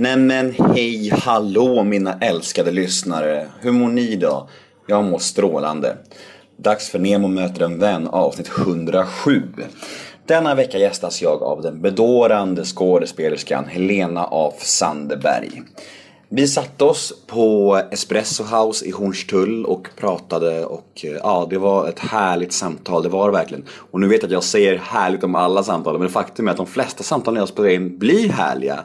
Nämen hej hallå mina älskade lyssnare. Hur mår ni idag? Jag mår strålande. Dags för Nemo möter en vän avsnitt 107. Denna vecka gästas jag av den bedårande skådespelerskan Helena af Sandeberg. Vi satte oss på Espresso House i Hornstull och pratade och eh, ja, det var ett härligt samtal, det var det verkligen. Och nu vet jag att jag säger härligt om alla samtal, men faktum är att de flesta samtalen jag spelar in blir härliga.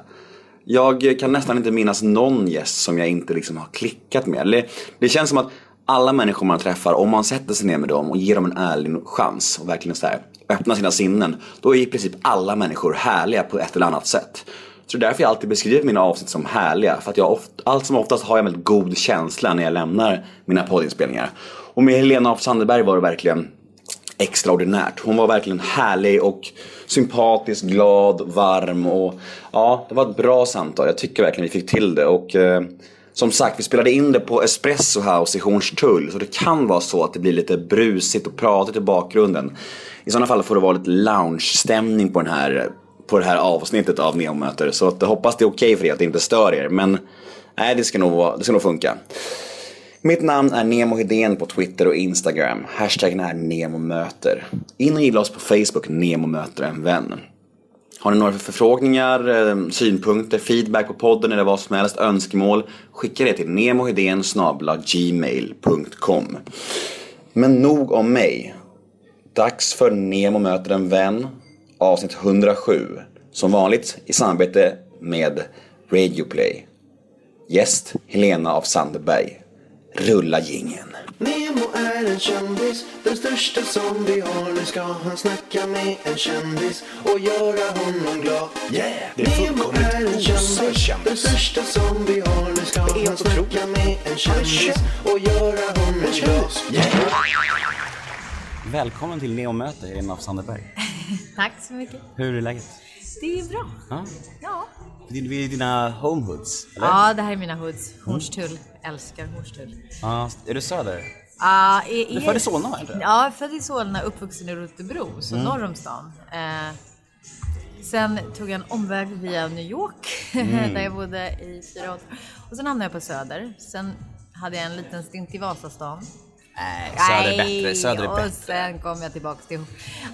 Jag kan nästan inte minnas någon gäst som jag inte liksom har klickat med. Det, det känns som att alla människor man träffar, om man sätter sig ner med dem och ger dem en ärlig chans och verkligen så här, öppnar sina sinnen, då är i princip alla människor härliga på ett eller annat sätt. Så det är därför jag alltid beskriver mina avsnitt som härliga. För att jag oft, allt som oftast har jag en väldigt god känsla när jag lämnar mina poddinspelningar. Och med Helena af Sandeberg var det verkligen extraordinärt. Hon var verkligen härlig och sympatisk, glad, varm och ja, det var ett bra samtal. Jag tycker verkligen vi fick till det och eh, som sagt, vi spelade in det på Espresso House i Hornstull så det kan vara så att det blir lite brusigt och pratigt i bakgrunden. I sådana fall får det vara lite lounge-stämning på, den här, på det här avsnittet av Neomöter så att jag hoppas det är okej okay för er att det inte stör er men nej, det ska nog, det ska nog funka. Mitt namn är Nemo Hedén på Twitter och Instagram. Hashtaggen är NEMOMÖTER. In och gilla oss på Facebook, Nemo möter en vän. Har ni några förfrågningar, eh, synpunkter, feedback på podden eller vad som helst, önskemål, skicka det till nemohedén gmail.com. Men nog om mig. Dags för Nemo möter en vän, avsnitt 107. Som vanligt i samarbete med Radioplay. Gäst Helena af Sandeberg. Rulla gingen. Nemo är en kändis, den största som vi har. Nu ska han snacka med en kändis och göra honom glad. Yeah! Det är Nemo fullkomligt är en kändis, den största som vi har. Nu ska Det är han helt snacka otroligt. med en kändis och göra honom glad. Välkommen till Neomöte, Helena af Sandeberg. Tack så mycket. Hur är läget? Det är bra. Ja. Ja. Vi är dina homehoods, eller? Ja, det här är mina hoods. Hornstull. Älskar Hornstull. Ja, är du söder? Ja, är, Du är född i Solna, inte? Ja, född i Solna, uppvuxen i Rotebro, så Mm. norr om stan. Eh, sen tog jag en omväg via New York, Mm. där jag bodde i fyra år. Och sen hamnade jag på Söder. Sen hade jag en liten stint i Vasastan. Nej, söder är bättre. Söder är och bättre. sen kom jag tillbaks till...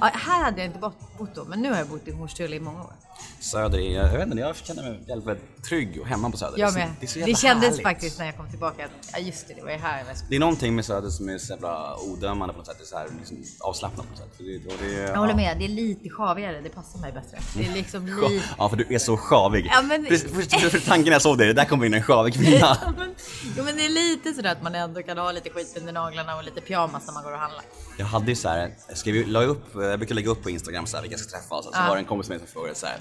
Ja, här hade jag inte bott, bott då, men nu har jag bott i Hornstull i många år. Söder är, jag vet inte, jag känner mig väldigt trygg och hemma på Söder. Jag Det är med. så- Det, är så Det, kändes härligt. faktiskt när jag kom tillbaka att, ja just det, det var ju här Det är någonting med Söder som är så jävla odömande på något sätt. Det är så här liksom avslappnat på något sätt. Det, det, Jag håller med, det är lite sjavigare, det passar mig bättre. Det är liksom lite... Ja, för du är så sjavig. Ja, men- Precis, för, för, för tanken jag såg dig, det där kommer in en sjavig kvinna. Ja, men, jo, men det är lite sådär att man ändå kan ha lite skit under naglarna och lite pyjamas när man går och handlar. Jag hade ju så här, jag skrev, la upp, jag brukar lägga upp på Instagram så här, vilka jag ska träffa så, så Ja. var det en kompis med mig som frågade så här.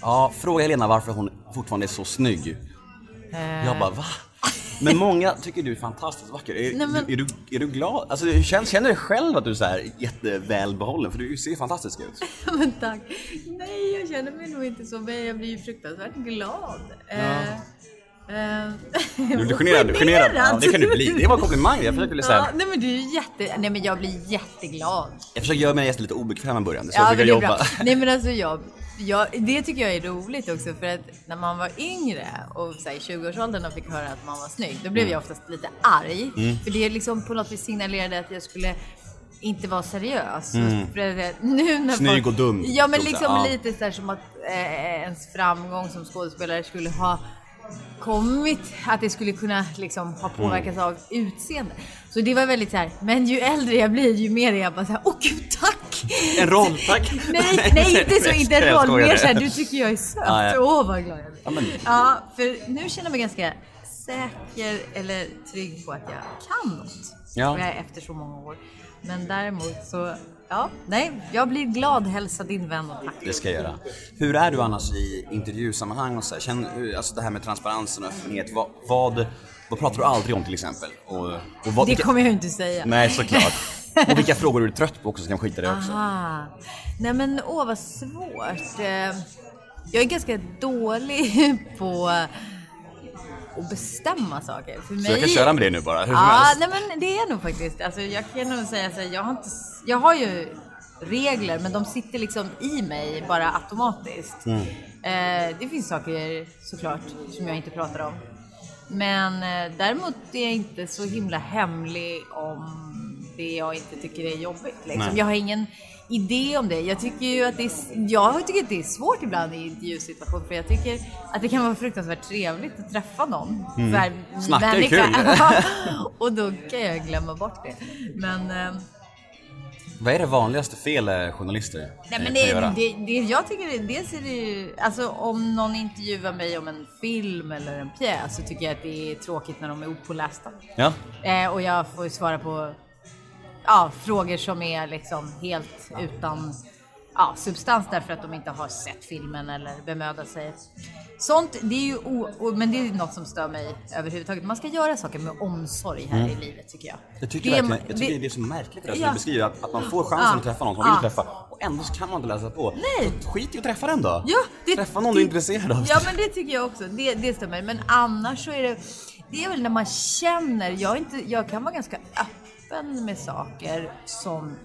Ja, fråga Helena varför hon fortfarande är så snygg. Eh, Jag bara va? Men många tycker du är fantastiskt vacker. Är, Nej, men- är, du, är du glad? Alltså, känner, känner du själv att du är så här jättevälbehållen? För du ser fantastisk ut. men tack. Nej, jag känner mig nog inte så, men jag blir ju fruktansvärt glad. Eh, eh, Du blir generad. generad. Ja, det kan du bli. Det var en komplimang. Jag försöker så Ja, nej men du är jätte... Nej men jag blir jätteglad. jag försöker göra mina gäster lite obekväma i början. Så Ja, jag men brukar det är jobba. bra. Nej men alltså jag, jag, det tycker jag är roligt också för att när man var yngre och så här, i 20-årsåldern och fick höra att man var snygg, då blev jag oftast lite arg. För det liksom på något vis signalerade att jag skulle inte vara seriös. För att, nu när Snygg och dum, Ja men liksom Ja. lite så här som att eh, ens framgång som skådespelare skulle ha kommit, att det skulle kunna liksom ha påverkats av utseende. Så det var väldigt så här, men ju äldre jag blir ju mer är jag bara så här, åh gud tack! En roll, tack! Nej, nej inte så, inte en roll, mer såhär, du tycker jag är söt. Ja, ja. Åh vad glad jag blir. Ja, men- Ja, för nu känner jag mig ganska säker eller trygg på att jag kan något. Ja. Jag är efter så många år. Men däremot så, ja, nej, jag blir glad. Hälsa din vän och tack. Det ska jag göra. Hur är du annars i intervjusammanhang och så här? Känner, alltså det här med transparensen och öppenhet. Vad, vad, vad pratar du aldrig om till exempel? Och, och vad, Det kommer jag inte säga. Nej, såklart. Och vilka frågor är du trött på också så kan jag skita i det också. Aha. Nej men åh vad svårt. Eh, Jag är ganska dålig på att bestämma saker. För mig... Så jag kan köra med det nu bara, hur som Ja, helst. nej men det är nog faktiskt. Alltså, jag kan nog säga så här, jag har, inte, jag har ju regler men de sitter liksom i mig bara automatiskt. Mm. Eh, det finns saker såklart som jag inte pratar om. Men eh, däremot är jag inte så himla hemlig om det jag inte tycker är jobbigt. Liksom. Jag har ingen idé om det. Jag tycker ju att det är, jag tycker att det är svårt ibland i intervjusituation för jag tycker att det kan vara fruktansvärt trevligt att träffa någon. Mm. Snacka är kul. och då kan jag glömma bort det. Men, eh, Vad är det vanligaste fel eh, journalister Nej, eh, men det, det, det, jag tycker dels är det ju, alltså om någon intervjuar mig om en film eller en pjäs så tycker jag att det är tråkigt när de är opålästa. Ja. Eh, och jag får svara på ja, frågor som är liksom helt utan ja, substans därför att de inte har sett filmen eller bemödat sig. Sånt, det är ju o, men det är något som stör mig överhuvudtaget. Man ska göra saker med omsorg här i livet tycker jag. Mm. Jag tycker Det- verkligen, jag tycker det- det är så märkligt det där som Ja. du beskriver att, att man får chansen Ja. att träffa någon som man vill träffa och ändå så kan man inte läsa på. Nej. Så skit i att träffa den då. Ja, det, träffa någon det, du är intresserad av. Ja, men det tycker jag också. Det, det stämmer. Men annars så är det, det är väl när man känner, jag, inte, jag kan vara ganska öppen med saker som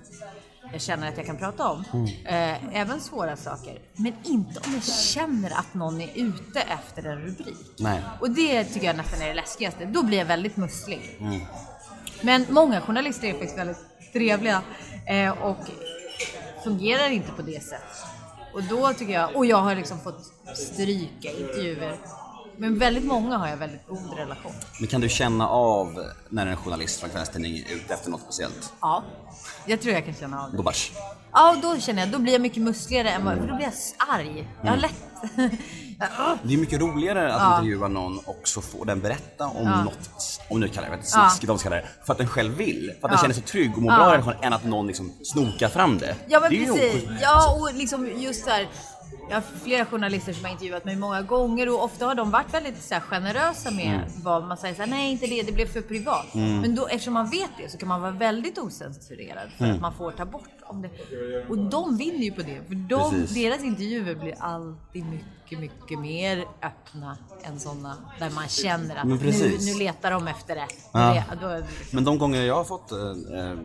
jag känner att jag kan prata om. Mm. Eh, även svåra saker. Men inte om jag känner att någon är ute efter en rubrik. Nej. Och det tycker jag nästan är det läskigaste. Då blir jag väldigt musslig. Mm. Men många journalister är faktiskt väldigt trevliga eh, och fungerar inte på det sättet. Och då tycker jag, och jag har liksom fått stryka intervjuer. Men väldigt många har jag väldigt god relation. Men kan du känna av när en journalist från kvällstidning är ute efter något speciellt? Ja, jag tror jag kan känna av det. Gobars. Ja, och då känner jag, då blir jag mycket muskligare än vad, för då blir jag arg. Jag har lätt... Ja, Det är mycket roligare att Ja. intervjua någon och så får den berätta om Ja. något, om nu kallar det för snaskigt, de ska kalla det, för att den själv vill. För att den Ja. känner sig trygg och mår Ja. bra i relation än att någon liksom snokar fram det. Ja men det ju precis. Ja och liksom just så här. Jag har flera journalister som har intervjuat mig många gånger och ofta har de varit väldigt så här, generösa med Mm. vad man säger så här, nej inte det, det blev för privat. Men då eftersom man vet det så kan man vara väldigt osensurerad för Mm. att man får ta bort om det. Och de vinner ju på det för de, deras intervjuer blir alltid mycket, mycket mer öppna än sådana där man känner att nu, nu letar de efter det. Ja. Men de gånger jag har fått eh,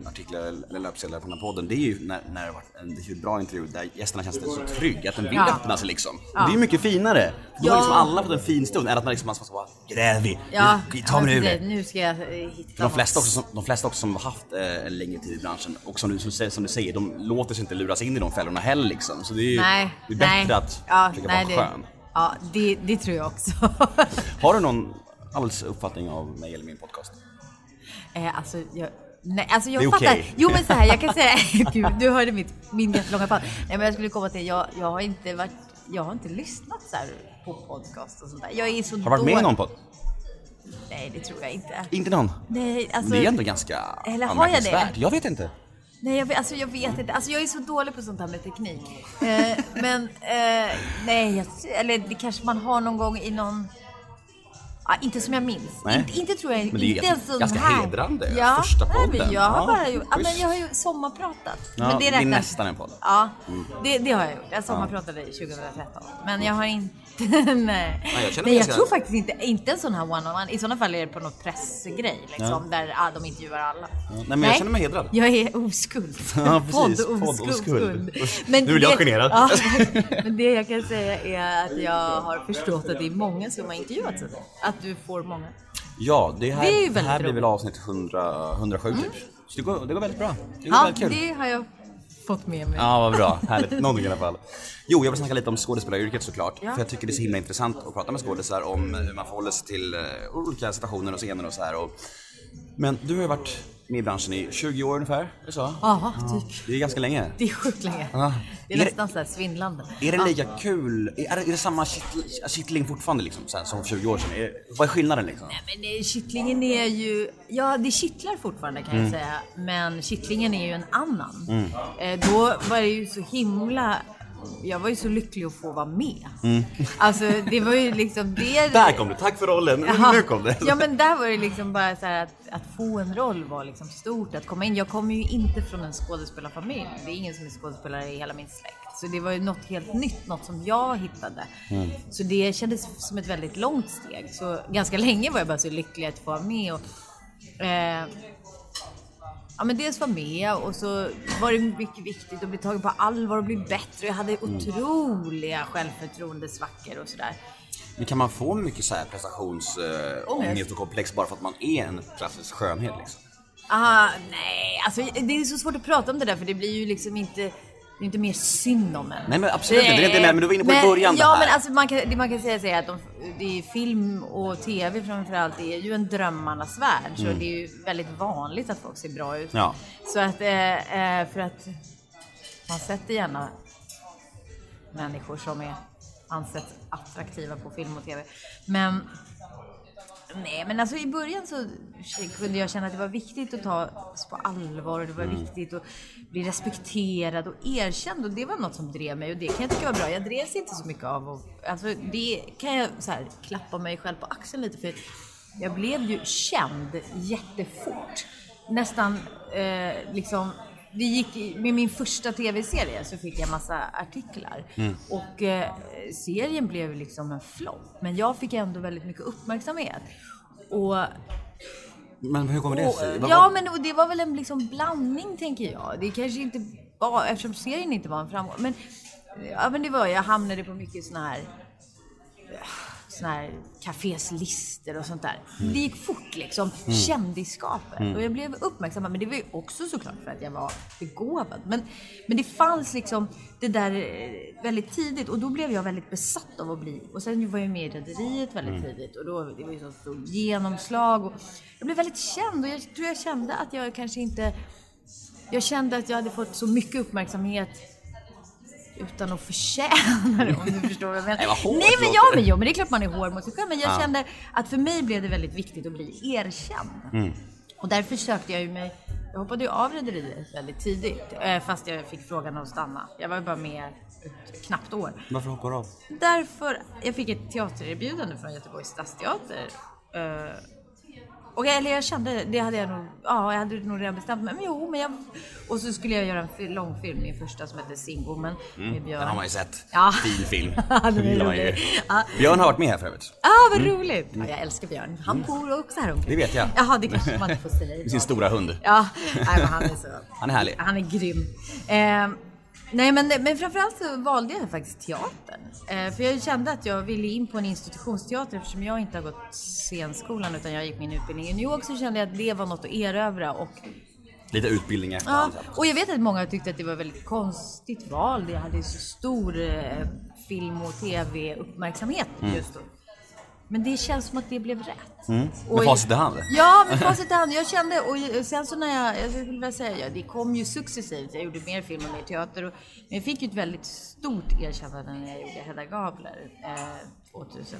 artiklar eller löpsedlar på den här podden, det är ju när, när det varit en bra intervju där gästerna känns så trygg att den vill Ja. öppna sig liksom. Ja. Det är ju mycket finare. Då har liksom alla fått en fin stund, än att man liksom man ska vara grävig. Ja, Nu, ta mig ur det. nu ska jag hitta För de flesta, också som, de flesta också som har haft eh, en längre tid i branschen och som du, som, som du säger, de låter sig inte luras in i de fällorna heller liksom. Så det är ju Nej, det är bättre nej. att ja, försöka nej, vara skön. Ja, det, det tror jag också. Har du någon alls uppfattning av mig eller min podcast? eh, alltså, jag, nej, alltså jag Det är fattar. okej. Jo men så här, jag kan säga, gud, du hörde mitt, min jättelånga paus. Nej men jag skulle komma till, jag, jag har inte varit, jag har inte lyssnat så här på podcast och sånt där. Jag är så Har du varit med i någon podd? Nej, det tror jag inte. Inte någon? Nej, alltså. det är ändå ganska Eller har jag det? Jag vet inte. Nej, jag vet, alltså jag vet inte. Alltså jag är så dålig på sånt här med teknik. Eh, men eh, nej, eller det kanske man har någon gång i någon... Ja, inte som jag minns. Nej. Inte, inte tror jag. Men det är inte en sån ganska här. hedrande. Ja, Första nej, men podden. Jag har Ja, bara gjort, ja, men jag har ju sommarpratat. Ja, men det är räknas- nästan en podd. Ja, det, det har jag gjort. Jag sommarpratade 2013. Men jag har inte... nej. jag Nej, känner jag, ganska- tror faktiskt inte, inte en sån här one-on-one. I sådana fall är det på något pressgrej liksom, där ah, de intervjuar alla. nej, men jag känner mig hedrad. Jag är oskuld. Ja, precis. Podd oskuld. oskuld. Usch, nu blir jag generad. Ja, men det jag kan säga är att jag har förstått att det är många som har intervjuat sig. Att du får många. Ja, det här, Det är det här blir väl avsnitt 100, 107 typ. Så det går, det går väldigt bra. Det går Ja, väldigt kul. det har jag fått med mig. Ja, vad bra. Härligt. Någonting i alla fall. Jo, jag vill snacka lite om skådespelaryrket såklart. Ja. För jag tycker det är så himla intressant att prata med skådisar om hur man förhåller sig till eh, olika situationer och scener och så här. Och... Men du har ju varit med i branschen i 20 år ungefär, är det så? Ja, typ. Det är ganska länge. Det är sjukt länge. Ja. Det är Är det- nästan så här svindlande. Är det Ja. lika kul? Är det, är det samma kittl- kittling fortfarande liksom, här, som för 20 år sedan? Är, vad är skillnaden liksom? Men eh, kittlingen är ju, ja det kittlar fortfarande kan Mm. jag säga, men kittlingen är ju en annan. Eh, då var det ju så himla, jag var ju så lycklig att få vara med. Alltså det var ju liksom det. Mm. Där kom det, tack för rollen! Jaha. Nu kom det! Ja men där var det liksom bara så här att, att få en roll var liksom stort. Att komma in. Jag kommer ju inte från en skådespelarfamilj. Det är ingen som är skådespelare i hela min släkt. Så det var ju något helt nytt, något som jag hittade. Mm. Så det kändes som ett väldigt långt steg. Så ganska länge var jag bara så lycklig att få vara med. Och, eh, Ja men dels vara med och så var det mycket viktigt att bli tagen på allvar och bli bättre. Jag hade otroliga självförtroendesvackor och sådär. Men kan man få mycket så här prestationsångest Ångest. och komplex bara för att man är en klassisk skönhet liksom? Ah, nej, alltså det är så svårt att prata om det där för det blir ju liksom inte det är inte mer synd om en. Nej, men absolut inte. Det är inte det, men du var inne på i Men- början det Ja, här. men alltså man kan, det man kan säga så är att de, det är film och tv framförallt är ju en drömmarnas värld. Så det är ju väldigt vanligt att folk ser bra ut. Mm. Ja. Så att, eh, eh, för att man sätter gärna människor som är ansett attraktiva på film och tv. Men Nej, men alltså i början så kunde jag känna att det var viktigt att tas på allvar och det var viktigt att bli respekterad och erkänd och det var något som drev mig och det kan jag tycka var bra. Jag drevs inte så mycket av och alltså det kan jag så här klappa mig själv på axeln lite för jag blev ju känd jättefort. Nästan eh, liksom det gick, med min första tv-serie så fick jag massa artiklar. Och eh, serien blev liksom en flopp. Men jag fick ändå väldigt mycket uppmärksamhet. Och, Men hur kommer det sig? Ja, men och det var väl en liksom blandning tänker jag. Det kanske inte var, eftersom serien inte var en framgång. Men, ja, men det var, jag hamnade på mycket såna här såna här cafés listor och sånt där. Det gick fort liksom. Kändisskapet. Och jag blev uppmärksammad. Men det var ju också såklart för att jag var begåvad. Men, men det fanns liksom det där eh, väldigt tidigt. Och då blev jag väldigt besatt av att bli. Och sen var jag med i Rederiet väldigt tidigt. Och då det var ju så stort genomslag. Och jag blev väldigt känd. Och jag tror jag kände att jag kanske inte... Jag kände att jag hade fått så mycket uppmärksamhet utan att förtjäna det om du förstår vad jag menar. Nej, vad hårt Nej men ja, men, jo, men det är klart man är hård mot sig själv. Men jag Ja. kände att för mig blev det väldigt viktigt att bli erkänd. Mm. Och därför sökte jag ju mig, jag hoppade ju av Rederiet väldigt tidigt. eh, Fast jag fick frågan att stanna. Jag var ju bara med ett knappt år. Varför hoppar du av? Därför, jag fick ett teatererbjudande från Göteborgs stadsteater. Och jag, eller jag kände, det hade jag nog, ja jag hade nog redan bestämt mig. Men jo, men jag, och så skulle jag göra en fi- långfilm, min första som heter Singwoman med Björn. Mm, Den har man ju sett. Ja. Fin film. Ja, den är rolig. Ja. Björn har varit med här för övrigt. Ah, vad roligt! Ja, jag älskar Björn. Han bor också här omkring. Det vet jag. Jaha, det kanske man inte får säga. Med sin stora hund. Ja, nej, men han är så... Han är härlig. Han är grym. Eh, nej, men, men framförallt så valde jag faktiskt teatern. Eh, för jag kände att jag ville in på en institutionsteater eftersom jag inte har gått scenskolan utan jag gick min utbildning i New York så kände jag att det var något att erövra och Lite utbildning efter Ja, och jag vet att många tyckte att det var ett väldigt konstigt val. Det hade så stor eh, film och tv-uppmärksamhet just då. Men det känns som att det blev rätt. Med Och- facit i hand. Ja, med facit i hand. Jag kände, och sen så när jag, jag skulle vilja säga, ja, det kom ju successivt. Jag gjorde mer film och mer teater. Och, men jag fick ju ett väldigt stort erkännande när jag gjorde Hedda Gabler eh, 2007.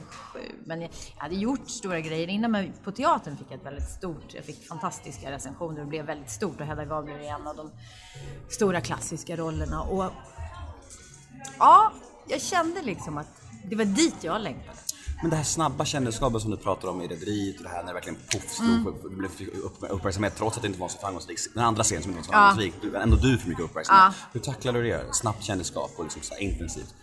Men jag, jag hade gjort stora grejer innan, men på teatern fick jag ett väldigt stort, jag fick fantastiska recensioner och blev väldigt stort. Och Hedda Gabler är en av de stora klassiska rollerna. Och ja, jag kände liksom att det var dit jag längtade. Men det här snabba kändisskapet som du pratar om i Rederiet och det här när det verkligen poff slog Mm. upp- uppmärksamhet trots att det inte var så framgångsrikt. Den andra scenen som inte var så Ja. framgångsrik, du- ändå du får mycket uppmärksamhet. Ja. Hur tacklade du det? Snabbt kändisskap och liksom så intensivt.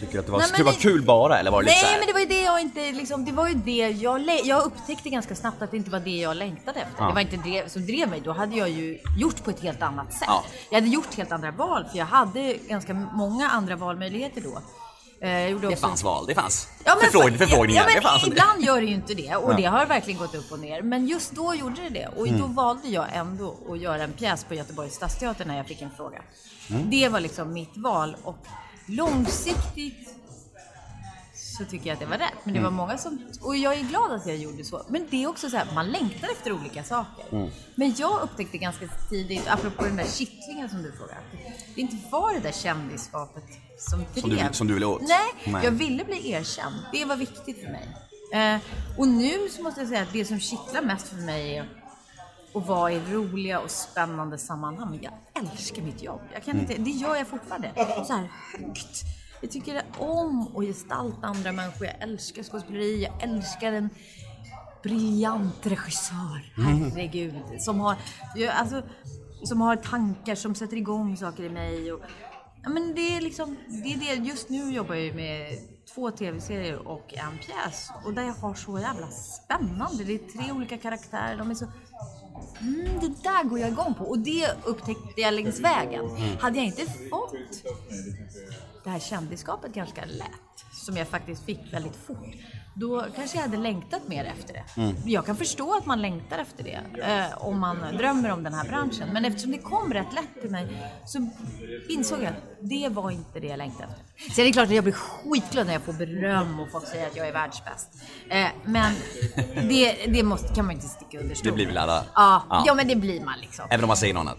Tycker du att det var, Nej, det var det- kul bara eller var det lite så Nej, här? men det var ju det jag inte liksom, det var ju det jag, jag upptäckte ganska snabbt att det inte var det jag längtade efter. Ja. Det var inte det som drev mig. Då hade jag ju gjort på ett helt annat sätt. Ja. Jag hade gjort helt andra val, för jag hade ganska många andra valmöjligheter då. Eh, Det fanns val, det fanns. Ja, men, Förfråg- förfrågningar, ja, men det fanns. Ibland gör det ju inte det och Ja. det har verkligen gått upp och ner. Men just då gjorde det det och Mm. då valde jag ändå att göra en pjäs på Göteborgs stadsteater när jag fick en fråga. Mm. Det var liksom mitt val och långsiktigt så tycker jag att det var rätt. Men det Mm. var många som, och jag är glad att jag gjorde så. Men det är också så här, man längtar efter olika saker. Mm. Men jag upptäckte ganska tidigt, apropå den där kittlingen som du frågade, det inte var det där kändisskapet som drev. Som du- som du ville åt? Nej, Nej. jag ville bli erkänd. Det var viktigt för mig. Eh, och nu så måste jag säga att det som kittlar mest för mig är att vara i roliga och spännande sammanhang. Jag älskar mitt jobb. Jag kan inte, det gör jag fortfarande. Så här högt. Jag tycker om att gestalta andra människor. Jag älskar skådespeleri. Jag älskar en briljant regissör. Herregud. Som har, alltså, som har tankar som sätter igång saker i mig. Och, ja, men det är liksom, det är det. Just nu jobbar jag med två tv-serier och en pjäs. Och där jag har så jävla spännande. Det är tre olika karaktärer. De är så Mm, det där går jag igång på. Och det upptäckte jag längs vägen. Hade jag inte fått det här kändisskapet ganska lätt, som jag faktiskt fick väldigt fort, då kanske jag hade längtat mer efter det. Jag kan förstå att man längtar efter det, eh, om man drömmer om den här branschen. Men eftersom det kom rätt lätt till mig, så insåg jag att det var inte det jag längtade efter. Sen är det klart att jag blir skitglad när jag får beröm och folk säger att jag är världsbäst. Eh, men det, det måste, kan man inte sticka under stol Det blir väl alla? Ja, Ja. ja, men det blir man liksom. Även om man säger något annat.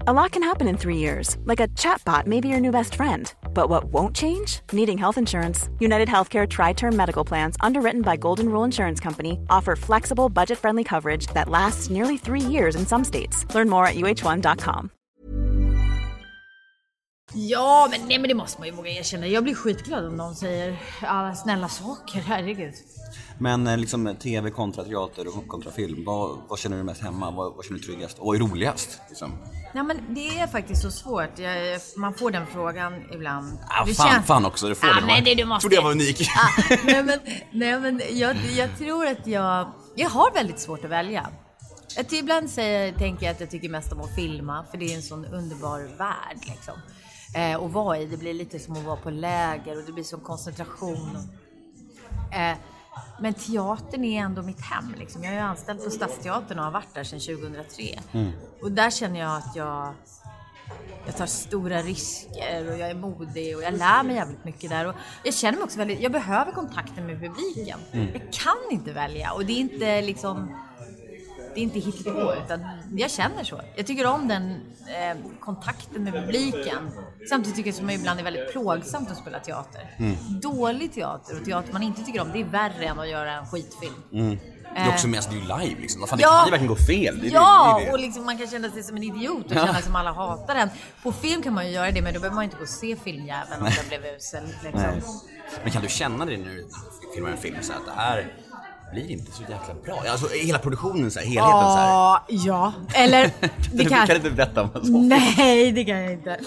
A lot can happen in three years, like a chatbot may be your new best friend. But what won't change? Needing health insurance. United Healthcare Tri Term Medical Plans, underwritten by Golden Rule Insurance Company, offer flexible, budget friendly coverage that lasts nearly three years in some states. Learn more at uh1.com. Ja, men, nej, men det måste man ju våga erkänna. Jag blir skitglad om någon säger alla snälla saker. Herregud. Men eh, liksom tv kontra teater och kontra film. Vad, vad känner du mest hemma? Vad, vad känner du tryggast? Och vad är roligast? Liksom? Nej, men det är faktiskt så svårt. Jag, man får den frågan ibland. Ah, Det fan, känns- fan också, det får ah, det. Nej, det du måste. trodde jag var unik. Ah, nej, men, nej, men jag, jag tror att jag... Jag har väldigt svårt att välja. Att ibland säger, tänker jag att jag tycker mest om att filma, för det är en sån underbar värld. Liksom. Eh, att vara i. Det blir lite som att vara på läger och det blir som koncentration. Eh, men teatern är ändå mitt hem. Liksom. Jag är anställd på Stadsteatern och har varit där sedan 2003. Och där känner jag att jag, jag tar stora risker och jag är modig och jag lär mig jävligt mycket där. Och jag känner mig också väldigt, jag behöver kontakten med publiken. Jag kan inte välja och det är inte liksom det är inte hittepå utan jag känner så. Jag tycker om den eh, kontakten med publiken. Samtidigt tycker jag som ibland är väldigt plågsamt att spela teater. Dålig teater och teater man inte tycker om, det är värre än att göra en skitfilm. Det är också mest, det är ju live liksom. Vad fan, Ja. det kan ju verkligen gå fel. Det, Ja, det, det. och liksom man kan känna sig som en idiot och känna som alla hatar den. På film kan man ju göra det, men då behöver man inte gå och se filmjäveln om den blev usel. Liksom. Men kan du känna det när du filmar en film så att det här blir inte så jäkla bra? Alltså hela produktionen, så här, helheten så här. Ja. Eller det Du kan... kan inte berätta om så. Nej, det kan jag inte.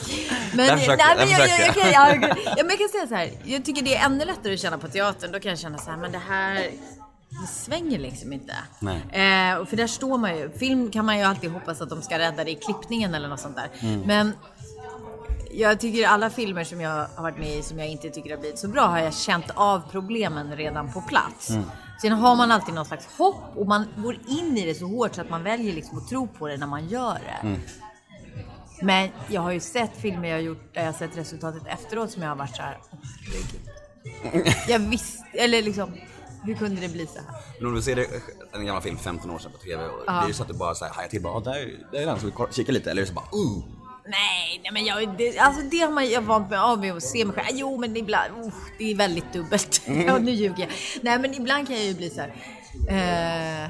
Men, Där försökte nej, jag, men jag, jag, jag, kan, jag, ja, men jag kan säga så här. Jag tycker det är ännu lättare att känna på teatern. Då kan jag känna så här, men det här det svänger liksom inte. Nej. Eh, och för där står man ju. Film kan man ju alltid hoppas att de ska rädda det i klippningen eller något sånt där. Mm. Men jag tycker alla filmer som jag har varit med i som jag inte tycker har blivit så bra har jag känt av problemen redan på plats. Mm. Sen har man alltid någon slags hopp och man går in i det så hårt så att man väljer liksom att tro på det när man gör det. Mm. Men jag har ju sett filmer jag har gjort där jag har sett resultatet efteråt som jag har varit så här. Jag visste, eller liksom, hur kunde det bli så här? Men om du ser det, en gammal film 15 år sedan på TV och det är ju så att du bara så här, hajar till bara, "Ah, där, där är den, så vi kikar lite. Eller så bara, uh. Nej, nej men jag, det, alltså det har man jag vant mig av med att se mig själv. Jo men ibland, oh, det är väldigt dubbelt. ja, nu ljuger jag. Nej men ibland kan jag ju bli så här. Eh,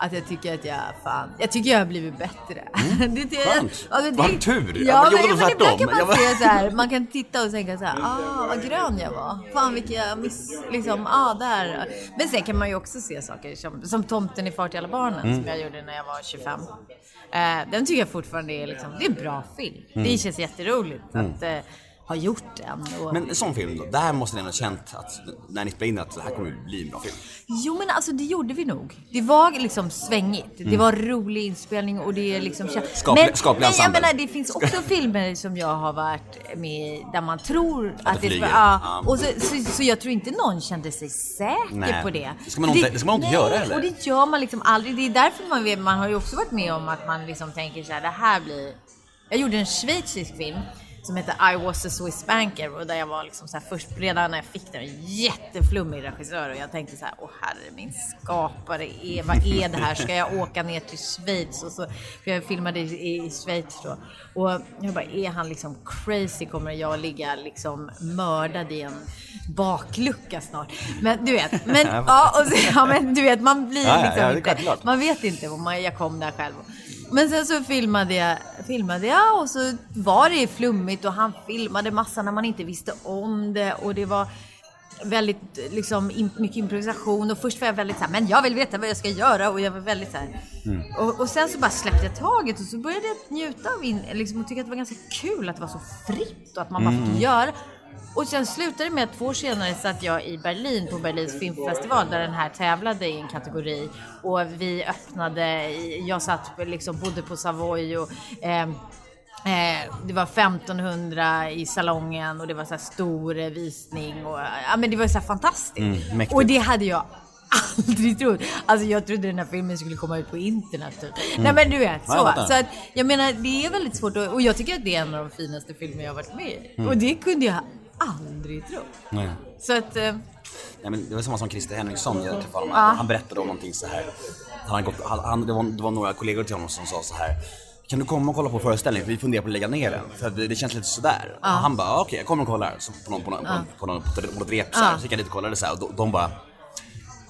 att jag tycker att jag, fan, jag tycker jag har blivit bättre. det, det, Skönt. alltså, det, Vad tur. Ja, Jag men, men ibland kan man var- se så här, man kan titta och tänka så här, ah vad grön jag var. Fan vilka jag miss, liksom, ah där. Men sen kan man ju också se saker som, som Tomten i Fart i alla barnen Mm. som jag gjorde när jag var 25. Eh, den tycker jag fortfarande är, liksom, det är en bra film. Det känns jätteroligt att eh, ha gjort den. Och... Men en sån film då, där måste ni ha känt att när ni spelade in att det här kommer bli en bra film. Jo men alltså det gjorde vi nog. Det var liksom svängigt. Det var rolig inspelning och det är liksom... Mm. Skaplig- skaplig men jag menar det finns också filmer som jag har varit med i där man tror att, det det... flyger. Ja, och så, så, så jag tror inte någon kände sig säker Nej, på det. det ska man nog inte- det ska man inte nej, göra heller. och det gör man liksom aldrig. Det är därför man vet, man har ju också varit med om att man liksom tänker så här, det här blir... Jag gjorde en schweizisk film som heter I was a Swiss banker och där jag var liksom så först redan när jag fick den, en jätteflummig regissör och jag tänkte så här, åh herre min skapare, är, vad är det här? Ska jag åka ner till Schweiz? Och så, för jag filmade i, i Schweiz då. Och jag bara, är han liksom crazy? Kommer jag ligga liksom mördad i en baklucka snart? Men du vet, men, ja, och så, ja, men du vet, man blir ja, liksom ja, inte, man vet inte man, jag kom där själv. Men sen så filmade jag, filmade jag och så var det flummigt och han filmade massa när man inte visste om det och det var väldigt liksom mycket improvisation och först var jag väldigt så här, men jag vill veta vad jag ska göra och jag var väldigt så här. Och, och sen så bara släppte jag taget och så började jag njuta av in, liksom, och tycka att det var ganska kul att det var så fritt och att man bara fick göra. Och sen slutade det med att två år senare satt jag i Berlin på Berlins filmfestival där den här tävlade i en kategori. Och vi öppnade, jag satt liksom, bodde på Savoy och ehm, Eh, det var 1500 i salongen och det var så stor eh, visning och ja men det var så fantastiskt. Mm, och det hade jag aldrig trott. Alltså jag trodde den här filmen skulle komma ut på internet typ. Nej men du vet Mm. Ja, så. så att, jag menar det är väldigt svårt att, och jag tycker att det är en av de finaste filmer jag har varit med i. Mm. Och det kunde jag aldrig tro. Nej. Så att, eh, Nej, men det var samma som Christer Henriksson, jag träffade honom. Ja. Han berättade om någonting så här. Han hade gått, han, det, var, det var några kollegor till honom som sa så här. Kan du komma och kolla på föreställningen? För vi funderar på att lägga ner den. För det, det känns lite sådär. Och han bara, "Ah, okej jag kommer och kollar. Så på, någon, på, någon, på, någon, på, något- på något rep så, här. så gick jag dit och kollade så här, och de, de bara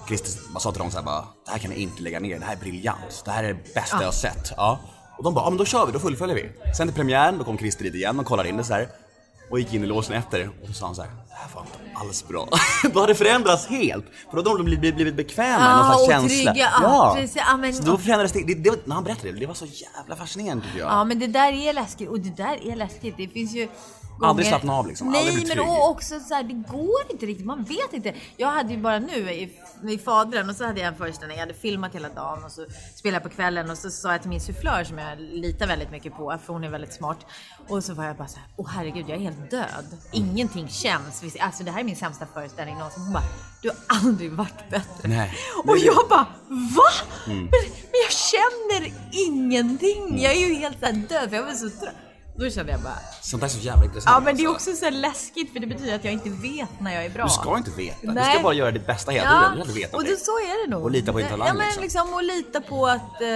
Christer bara sa till dem så här bara, det här kan ni inte lägga ner, det här är briljant. Det här är det bästa jag har sett. Ja. Och de bara, ja men då kör vi, då fullföljer vi. Sen till premiären, då kom Christer dit igen och kollade in det så här. Och gick in i låsen efter och så sa han så här, det här var inte alls bra. då hade det förändrats helt. För då hade de blivit, blivit bekväma med Ja, någon slags och känsla. trygga, ja, precis. Ja, men- så då förändrades det, det, det, var- när han berättade det, det var så jävla fascinerande tycker jag. Ja men det där är läskigt och det där är läskigt. Det finns ju Aldrig gånger- slappna av, liksom. Nej Aldrig men och också så här, det går inte riktigt. Man vet inte. Jag hade ju bara nu i, i Fadern och så hade jag en föreställning. Jag hade filmat hela dagen och så spelade jag på kvällen och så sa jag till min sufflör som jag litar väldigt mycket på för hon är väldigt smart. Och så var jag bara så här, åh herregud jag är helt död. Ingenting känns. Alltså det här är min sämsta föreställning någonsin. Hon bara, du har aldrig varit bättre. Nej. Och jag bara, va? Mm. Men, men jag känner ingenting. Jag är ju helt så här död för jag var så trött. Då kände jag bara, Sånt där är så jävla intressant. ja men det är alltså. också så läskigt för det betyder att jag inte vet när jag är bra. Du ska inte veta, du Nej. ska bara göra ditt bästa hela tiden. Du ska inte veta och det. det, så är det nog. Och lita på din talang, Ja men liksom. liksom och lita på att, eh,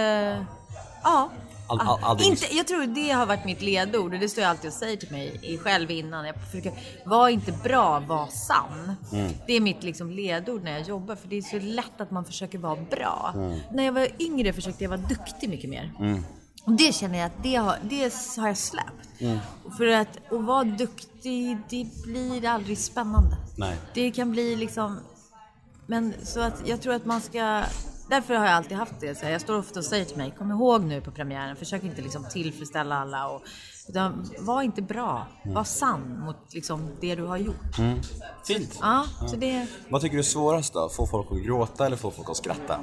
ja. All- all- Ah, aldrig inte, jag tror det har varit mitt ledord och det står jag alltid och säger till mig i- själv innan. Jag försöker, var inte bra, var sann. Mm. Det är mitt liksom ledord när jag jobbar för det är så lätt att man försöker vara bra. Mm. När jag var yngre försökte jag vara duktig mycket mer. Och det känner jag att det har, det har jag släppt. Mm. För att, att vara duktig, det blir aldrig spännande. Nej. Det kan bli liksom... Men så att jag tror att man ska... Därför har jag alltid haft det. Så jag står ofta och säger till mig, kom ihåg nu på premiären, försök inte liksom tillfredsställa alla. Och, utan var inte bra, var sann mot liksom det du har gjort. Fint. Ja, så det... Vad tycker du är svårast då? Få folk att gråta eller få folk att skratta?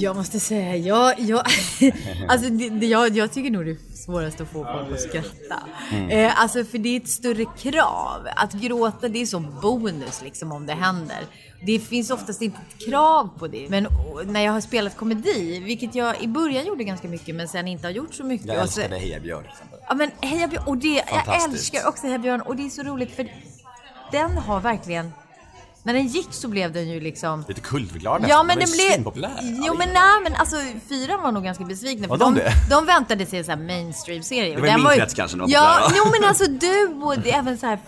Jag måste säga, jag, jag, alltså det, jag, jag tycker nog det är svårast att få folk att skratta. Eh, alltså för det är ett större krav. Att gråta det är som bonus liksom om det händer. Det finns oftast inte ett krav på det. Men och, när jag har spelat komedi, vilket jag i början gjorde ganska mycket men sen inte har gjort så mycket. Jag älskade Heja Björn. Ja men Heja Björn, och det, jag älskar också Heja Björn och det är så roligt för den har verkligen, när den gick så blev den ju liksom Lite Ja nästan. men Den var ju blev... Jo men nej men alltså fyran var nog ganska besvikna. Var de de, det? de väntade sig en sån här mainstream-serie. Det var min krets kanske de var Ja, jo men alltså du och det, även så här,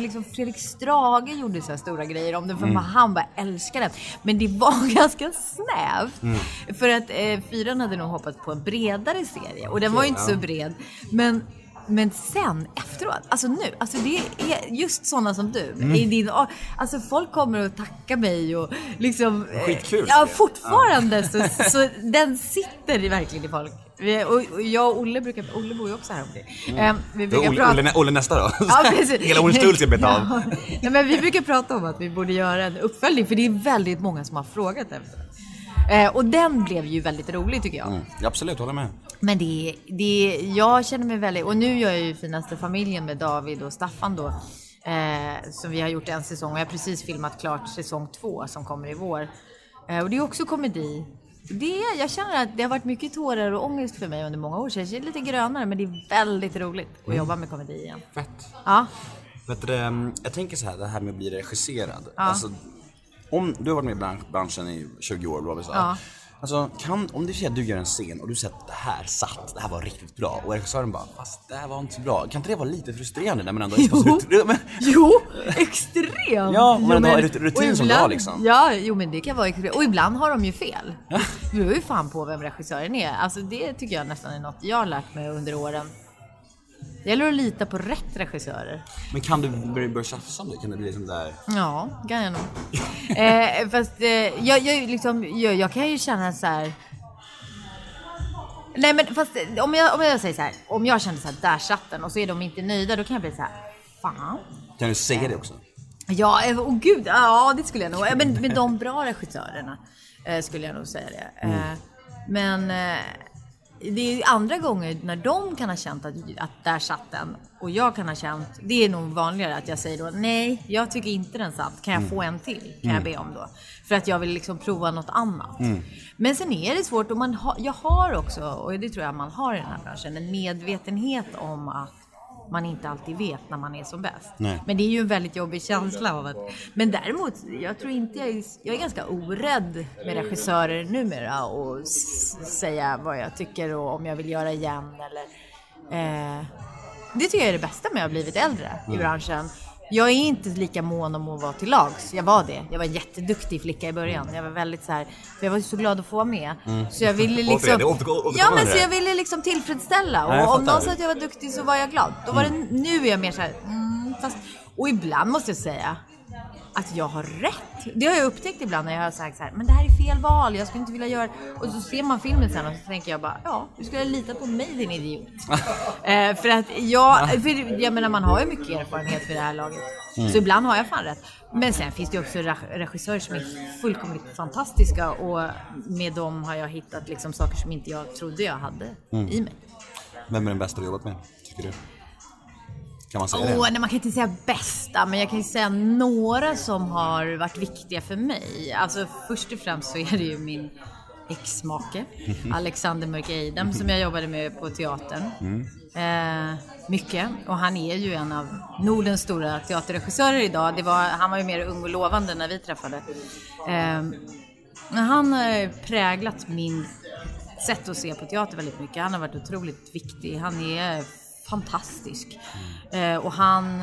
liksom Fredrik Strage gjorde så här stora grejer om den för Mm. han bara älskade den. Men det var ganska snävt. Mm. För att eh, fyran hade nog hoppats på en bredare serie och den var ju inte så bred. Men men sen efteråt, alltså nu, alltså det är just sådana som du. Mm. I din, alltså folk kommer och tackar mig och liksom... eh, Skitkul, Ja, fortfarande så, så den sitter verkligen i folk. Vi, och, jag och Olle brukar, Olle bor ju också här omkring. Eh, vi Då brukar Olle, prata... Olle, Olle nästa då? Ja, precis. Hela Hornstull ska beta av. Ja. Nej, men vi brukar prata om att vi borde göra en uppföljning för det är väldigt många som har frågat efter. Eh, och den blev ju väldigt rolig tycker jag. Mm, absolut, håller med. Men det, det, jag känner mig väldigt, och nu gör jag ju Finaste familjen med David och Staffan då. Eh, som vi har gjort en säsong och jag har precis filmat klart säsong två som kommer i vår. Eh, och det är också komedi. det jag känner att det har varit mycket tårar och ångest för mig under många år. Så jag är lite grönare, men det är väldigt roligt att jobba med komedi igen. Fett. Ja. Vet du, mm, jag tänker så här, det här med att bli regisserad. Alltså, om du har varit med i bran- branschen i 20 år, sa. Ja. Alltså, kan, om du säger att du gör en scen och du säger att det här satt, det här var riktigt bra och regissören bara, fast det här var inte så bra. Kan inte det vara lite frustrerande när man ändå Jo. rut- men, Jo, extremt! Ja, men ändå har rut- rutin som du har, liksom. Ja, jo men det kan vara extremt. Och ibland har de ju fel. Det beror ju fan på vem regissören är. Alltså det tycker jag nästan är något jag har lärt mig under åren. Det gäller att lita på rätt regissörer. men kan du börja, tjafsa om det? Kan det bli liksom där... Ja, kan jag nog. eh, fast eh, jag, jag, liksom, jag, jag kan ju känna så här. Nej men fast eh, om jag, om jag säger så här. Om jag känner så här, där satt den och så är de inte nöjda. Då kan jag bli så här. Fan. Kan du säga det också? Ja, eh, åh gud. Ja, det skulle jag nog. Men med de bra regissörerna eh, skulle jag nog säga det. Mm. Eh, men eh, det är andra gånger när de kan ha känt att, att där satt den och jag kan ha känt, det är nog vanligare att jag säger då nej, jag tycker inte den satt. Kan jag Mm. få en till? Kan jag be om då? För att jag vill liksom prova något annat. Mm. Men sen är det svårt och man ha, jag har också, och det tror jag man har i den här branschen, en medvetenhet om att man inte alltid vet när man är som bäst. Nej. Men det är ju en väldigt jobbig känsla av att... Men däremot, jag tror inte jag är... Jag är ganska orädd med regissörer numera och säga vad jag tycker och om jag vill göra igen eller... Eh, det tycker jag är det bästa med att ha blivit äldre i branschen. Jag är inte lika mån om att vara till lags. Jag var det. Jag var en jätteduktig flicka i början. Jag var väldigt så här, för jag var så glad att få vara med. Så jag ville liksom... Ja men så jag ville liksom tillfredsställa. Nej, Och om fattar. någon sa att jag var duktig så var jag glad. Då var det, nu är jag mer så här, mm, fast, och ibland måste jag säga att jag har rätt. Det har jag upptäckt ibland när jag har sagt så här, men det här är fel val, jag skulle inte vilja göra Och så ser man filmen sen och så tänker jag bara, ja, du skulle ha litat på mig din idiot. eh, för att jag, för jag menar man har ju mycket erfarenhet för det här laget. Så ibland har jag fan rätt. Men sen finns det ju också reg- regissörer som är fullkomligt fantastiska och med dem har jag hittat liksom saker som inte jag trodde jag hade i mig. Vem är den bästa du jobbat med, tycker du? Kan man säga Åh, det? nej, man kan inte säga bästa, men jag kan ju säga några som har varit viktiga för mig. Alltså först och främst så är det ju min ex-make, Alexander Mörk Eidem, som jag jobbade med på teatern. Eh, mycket. Och han är ju en av Nordens stora teaterregissörer idag. Det var, han var ju mer ung och lovande när vi träffade. Eh, men han har präglat min sätt att se på teater väldigt mycket. Han har varit otroligt viktig. Han är fantastisk. Eh, och han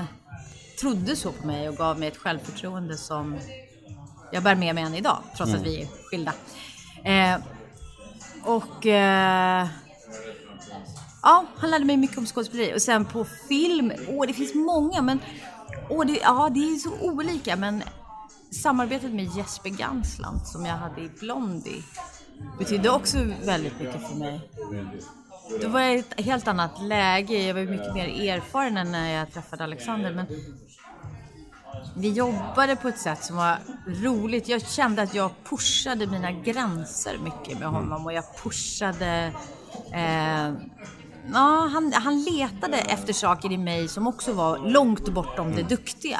trodde så på mig och gav mig ett självförtroende som jag bär med mig än idag, trots att vi är skilda. Eh, och eh, ja, han lärde mig mycket om skådespeleri. Och sen på film, åh det finns många men åh, det, ja, det är så olika. Men samarbetet med Jesper Gansland som jag hade i Blondie betydde också väldigt mycket för mig. Då var jag i ett helt annat läge. Jag var mycket mer erfaren än när jag träffade Alexander. Men vi jobbade på ett sätt som var roligt. Jag kände att jag pushade mina gränser mycket med honom och jag pushade... Eh, ja, han, han letade efter saker i mig som också var långt bortom det duktiga.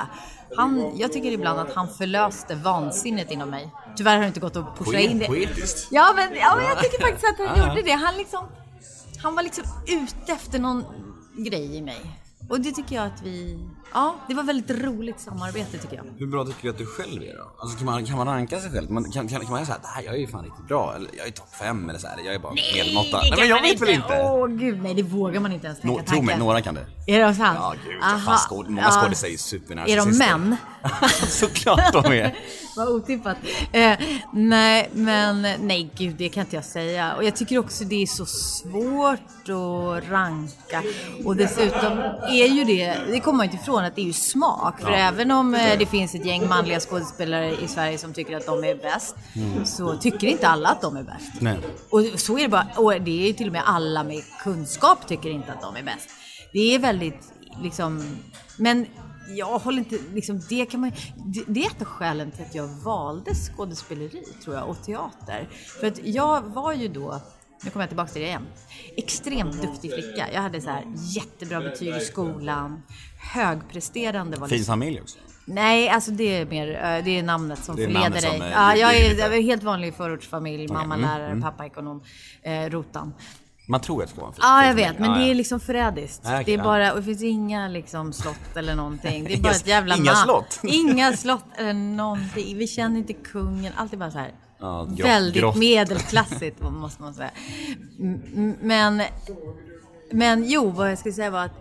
Han, jag tycker ibland att han förlöste vansinnet inom mig. Tyvärr har det inte gått att pusha in det. Poetiskt. Ja men, ja, men jag tycker faktiskt att han gjorde det. Han, liksom, han var liksom ute efter någon grej i mig. Och det tycker jag att vi... Ja, det var väldigt roligt samarbete tycker jag. Hur bra tycker du att du själv är då? Alltså kan man, kan man ranka sig själv? Man, kan, kan, kan man säga att det här, jag är ju fan riktigt bra, eller jag är topp fem eller så här, jag är bara medelmåtta. Nej men jag vet väl inte? Åh gud, nej det vågar man inte ens tänka Nå, tro mig, några kan det. Är det sant? Ja gud, Aha, fan, skåd, många ja. skådisar är ju Är supernarcissister. de män? Såklart de är. Vad otippat. Eh, nej, men nej gud, det kan inte jag säga. Och jag tycker också det är så svårt att ranka. Och dessutom är ju det, det kommer man inte ifrån, att det är ju smak. För även om eh, det finns ett gäng manliga skådespelare i Sverige som tycker att de är bäst, så tycker inte alla att de är bäst. Nej. Och så är det bara, och det är ju till och med alla med kunskap tycker inte att de är bäst. Det är väldigt, liksom, men jag håller inte, liksom, det kan man det, det är ett av skälen till att jag valde skådespeleri, tror jag, och teater. För att jag var ju då, nu kommer jag tillbaka till det igen, extremt duktig flicka. Jag hade så här jättebra betyg i skolan, högpresterande var Fin liksom familj också. Nej, alltså det är mer, eh, det är namnet som är förleder dig. som, eh, ja, jag är, jag är helt vanlig förortsfamilj, mamma mm, lärare, pappa ekonom, eh, rotan. Man tror att det ska vara en fin Ja, jag vet, men Ja, det är liksom förrädiskt. Okej, det är bara, och det finns inga liksom slott eller någonting. Det är bara ett jävla inga slott? Inga slott eller någonting. Vi känner inte kungen. Allt är bara så här. Ja, grott- väldigt grott. medelklassigt måste man säga. Men, men jo, vad jag skulle säga var att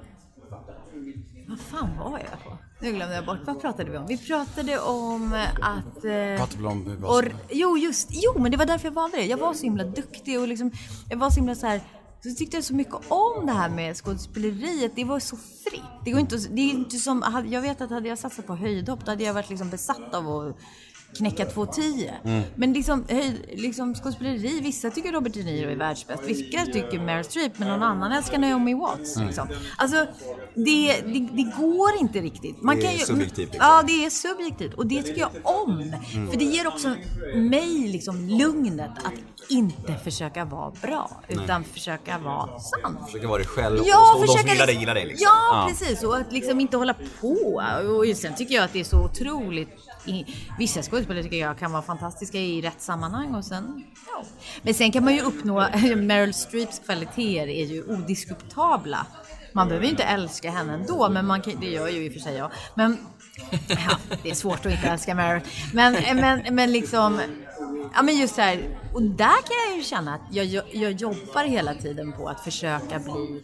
vad fan var jag på? Nu glömde jag bort. Vad pratade vi om? Vi pratade om att... Eh, Pratade väl om och, jo, just Jo, men det var därför jag valde det. Jag var så himla duktig och liksom... Jag var så himla så här... Så tyckte jag så mycket om det här med skådespeleriet. Det var så fritt. Det, går inte, det är inte som... Jag vet att hade jag satsat på höjdhopp då hade jag varit liksom besatt av att knäcka 2,10. Mm. Men liksom, höjd, liksom skådespeleri, vissa tycker Robert De Niro är världsbäst, vissa tycker Meryl Streep, men någon annan älskar Naomi Watts. Mm. Liksom. Alltså, det, det, det går inte riktigt. Man Det kan är ju, subjektivt, liksom. Ja, det är subjektivt. Och det tycker jag om. För det ger också mig liksom lugnet att inte försöka vara bra, utan försöka vara sann. Försöka vara dig själv och, Ja, och de som försöka gillar dig liksom- gillar dig liksom. Ja, precis. Och att liksom inte hålla på. Och sen tycker jag att det är så otroligt... I, vissa skådespelare tycker jag kan vara fantastiska i rätt sammanhang och sen... Ja. Men sen kan man ju uppnå... Meryl Streeps kvaliteter är ju odiskutabla. Man behöver ju inte älska henne ändå, men man kan, det gör ju i och för sig jag. Men ja, det är svårt att inte älska Meryl. Men, men, men liksom... Ja men just här, och där kan jag ju känna att jag, jag, jag jobbar hela tiden på att försöka bli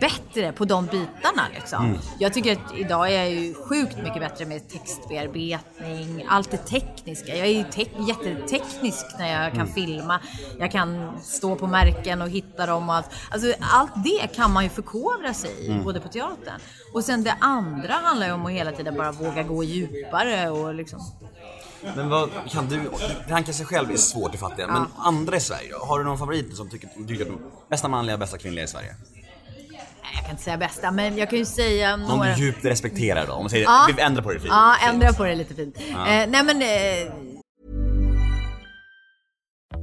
bättre på de bitarna liksom. Jag tycker att idag är jag ju sjukt mycket bättre med textbearbetning, allt det tekniska. Jag är ju te- jätteteknisk när jag kan filma. Jag kan stå på märken och hitta dem och allt. Alltså allt det kan man ju förkovra sig i, både på teatern. Och sen det andra handlar ju om att hela tiden bara våga gå djupare och liksom Men vad kan du, ranka sig själv är svårt att fatta, men andra i Sverige? Har du någon favorit som tycker, du tycker att de bästa manliga bästa kvinnliga i Sverige? Jag kan inte säga bästa, men jag kan ju säga Någon några... du djupt respekterar då? Om man säger, Ja. vi ändrar på det fint. Ja, ändra på det lite fint. Eh, nej men... Eh,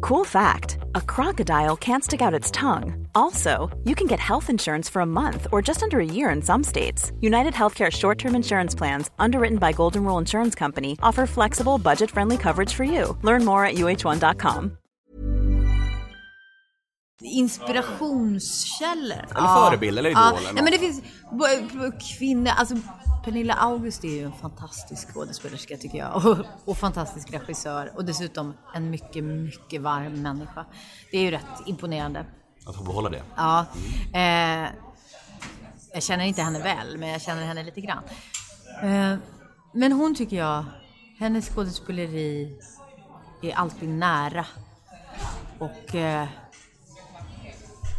Cool fact a crocodile can't stick out its tongue. Also, you can get health insurance for a month or just under a year in some states. United Healthcare short term insurance plans, underwritten by Golden Rule Insurance Company, offer flexible, budget friendly coverage for you. Learn more at uh1.com. inspirationskällor. Eller förebild, eller idol Ja, men det finns kvinnor, alltså Pernilla August är ju en fantastisk skådespelerska tycker jag. Och, och fantastisk regissör. Och dessutom en mycket, mycket varm människa. Det är ju rätt imponerande. Att få behålla det. Ja. Eh, jag känner inte henne väl, men jag känner henne lite grann. Eh, men hon tycker jag, hennes skådespeleri är alltid nära. Och eh,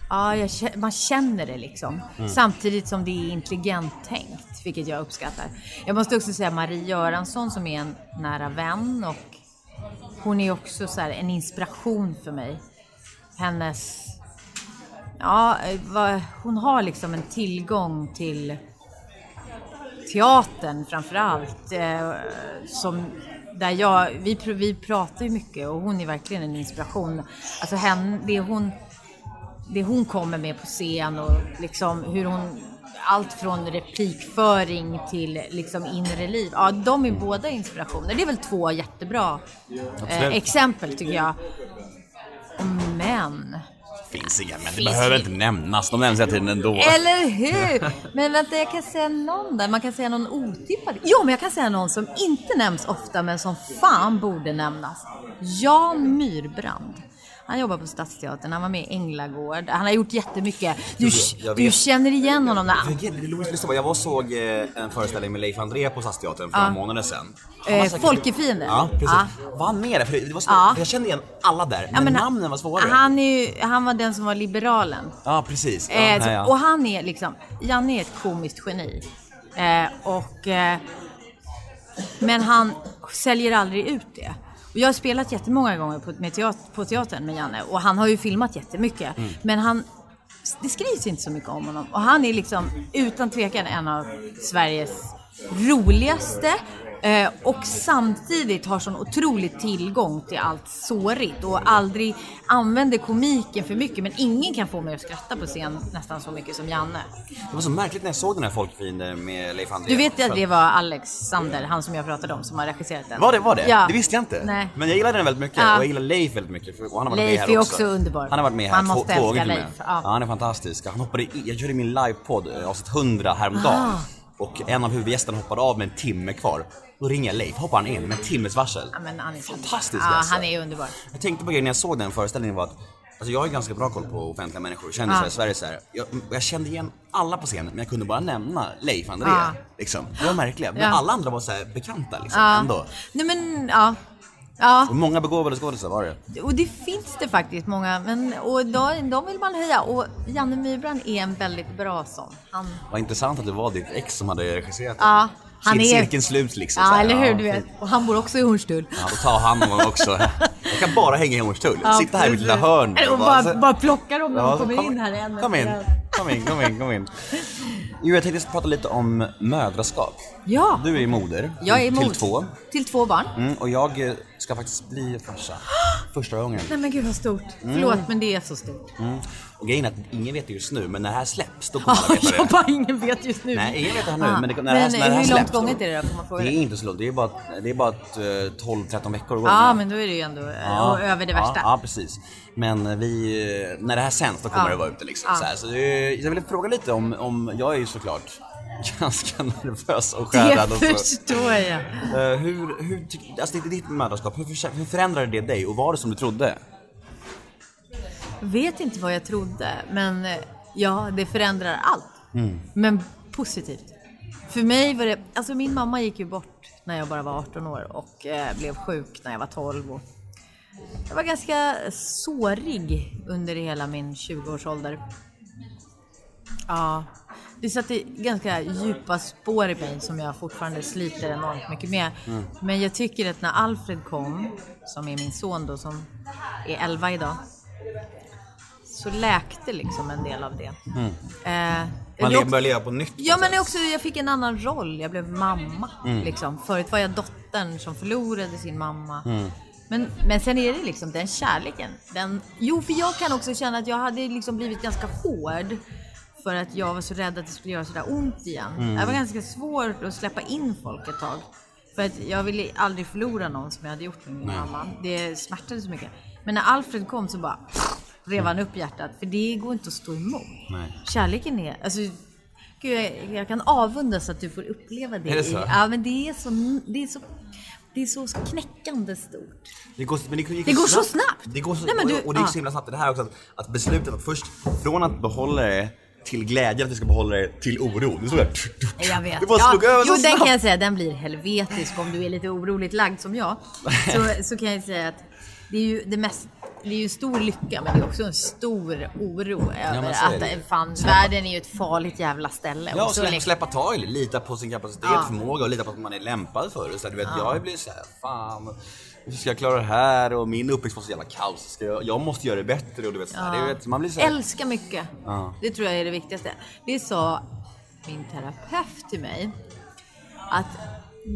ja, jag, man känner det liksom. Samtidigt som det är intelligent tänkt, vilket jag uppskattar. Jag måste också säga Marie Göransson som är en nära vän och hon är också så här en inspiration för mig. Hennes Ja, vad, hon har liksom en tillgång till teatern framför allt. Eh, som, där jag, vi pratar ju mycket och hon är verkligen en inspiration. Alltså hen, det, hon, det hon kommer med på scen och liksom hur hon allt från replikföring till liksom inre liv. Ja, de är båda inspirationer. Det är väl två jättebra eh, exempel tycker jag. Men Finns inga, men det behöver inte nämnas. De nämns hela tiden ändå. Eller hur? Men vänta, jag kan säga någon där. Man kan säga någon otippad. Jo, men jag kan säga någon som inte nämns ofta, men som fan borde nämnas. Jan Myrbrand. Han jobbar på Stadsteatern, han var med i Änglagård. Han har gjort jättemycket. Du, Jag- du vet. känner igen honom. Där. Jag var såg eh, en föreställning med Leif André på Stadsteatern för några månader sedan. Eh, säkert- Folkefiende. Ja, precis. Ja. Var han med där? För det var. Ja. Jag kände igen alla där, men, Ja, men han- namnen var svåra. Han, är han var den som var liberalen. Ja, precis. Ja, Eh, så, ja, ja. Och han är liksom, Janne är ett komiskt geni. Eh, och, eh, men han säljer aldrig ut det. Och jag har spelat jättemånga gånger på, med teat, på teatern med Janne och han har ju filmat jättemycket. Mm. Men han, det skrivs inte så mycket om honom. Och han är liksom utan tvekan en av Sveriges roligaste Eh, och samtidigt har sån otrolig tillgång till allt sårigt och aldrig använder komiken för mycket. Men ingen kan få mig att skratta på scen nästan så mycket som Janne. Det var så märkligt när jag såg den här Folkfienden med Leif André. Du vet att det var Alexander, han som jag pratade om, som har regisserat den? Var det var det? Ja. Det visste jag inte. Nej. Men jag gillade den väldigt mycket Ja. och jag gillar Leif väldigt mycket. Och han har varit Leif med här är också. också underbar. Han har varit med här två, två gånger Leif. med. Ja. Ja. han är fantastisk. Han hoppade i, jag körde min livepodd eh, avsnitt 100 häromdagen. Ah. Och en av huvudgästerna hoppade av med en timme kvar. Då ringer jag Leif, hoppar han in med en timmes varsel. Ja, men han är Fantastisk ja, alltså. han är underbar. Jag tänkte på grejen när jag såg den föreställningen var att Alltså jag har ganska bra koll på offentliga människor, kändisar Ja. i Sverige så här. Jag, jag kände igen alla på scenen men jag kunde bara nämna Leif André. Ja. Liksom. Det var märkligt. Men Ja. alla andra var så här bekanta liksom Ja. ändå. Nej men, ja. Ja, Och många begåvade skådisar var det. och det finns det faktiskt många. Men, och de, de vill man höja. Och Janne Myhrbrand är en väldigt bra sån. Han, Vad intressant att det var ditt ex som hade regisserat ja, han är... Cirkeln slut liksom. Ja, eller hur? Ja, Du vet. Och han bor också i Hornstull. Ja, då tar han någon gång också. Jag kan bara hänga i Hornstull. Ja, Sitta här i mitt lilla hörn. Och bara, bara plocka dem när de Ja, kommer kom- in här en Kom in, kom in, kom in, kom in. Jo, jag tänkte prata lite om mödraskap. Ja, Du är moder. jag är Till mor. två. Till två barn. Mm, och jag eh, ska faktiskt bli farsa. Första gången. Nej men gud vad stort. Förlåt men det är så stort. Mm. Och grejen är att ingen vet det just nu, men när det här släpps då kommer alla veta jag det. bara, ingen vet just nu. Nej, ingen vet det här nu, Ja. men det, när, det här, Men när det här hur släpps långt då- gånget är det då? Får man fråga Det är inte så långt, det är bara, det är bara ett, eh, 12-13 veckor. Ja men då är det ju ändå och över det värsta. Ja, precis. Men vi, eh, när det här sänds då kommer det vara ute liksom. Så, här, så det, jag vill fråga lite om, om, jag är ju såklart ganska nervös och skärrad. Det och så. förstår jag. Eh, hur, hur, alltså det är ditt mödraskap, hur, för- hur förändrade det dig och var det som du trodde? Vet inte vad jag trodde, men eh, ja, det förändrar allt. Mm. Men positivt. För mig var det, alltså min mamma gick ju bort när jag bara var 18 år och eh, blev sjuk när jag var 12. Och jag var ganska sårig under hela min 20-årsålder. Ja, det satte ganska djupa spår i mig som jag fortfarande sliter enormt mycket med. Men jag tycker att när Alfred kom, som är min son då, som är 11 idag, så läkte liksom en del av det. Eh, Man också- börjar leva på nytt. Ja men också jag fick en annan roll. Jag blev mamma. Mm. Liksom. Förut var jag dottern som förlorade sin mamma. Mm. Men, men sen är det liksom den kärleken. Den, jo för jag kan också känna att jag hade liksom blivit ganska hård. För att jag var så rädd att det skulle göra sådär ont igen. Mm. Det var ganska svårt att släppa in folk ett tag. För att jag ville aldrig förlora någon som jag hade gjort med min mamma. Det smärtade så mycket. Men när Alfred kom så bara rev han upp hjärtat. För det går inte att stå emot. Nej. Kärleken är, alltså Gud, jag, jag kan avundas att du får uppleva det. Är det så? I, ja, men det är så, det är så, det är så knäckande stort. Det går, men det, gick Det går så snabbt. Det går så, Nej, men du- och, och det gick så himla snabbt. Det här också att, att beslutet att först från att behålla det till glädje att du ska behålla det till oro. Det, så där, Jag vet. det bara slog över jo, så den snabbt. kan jag säga, den blir helvetisk om du är lite oroligt lagd som jag. Så, så kan jag säga att det är ju det mest det är ju stor lycka men det är också en stor oro över är att eh, fan, världen är ju ett farligt jävla ställe. Ja, Och så släppa, länge- släppa taget, lita på sin kapacitet, Ja. förmåga och lita på att man är lämpad för det. Så här, du vet, Jag blir så här, fan, hur ska jag klara det här? Och min uppväxt var så jävla kaos. Ska jag, jag måste göra det bättre och du vet, så här, Ja. det vet, man blir så här, Älska mycket. Ja. Det tror jag är det viktigaste. Det sa min terapeut till mig. Att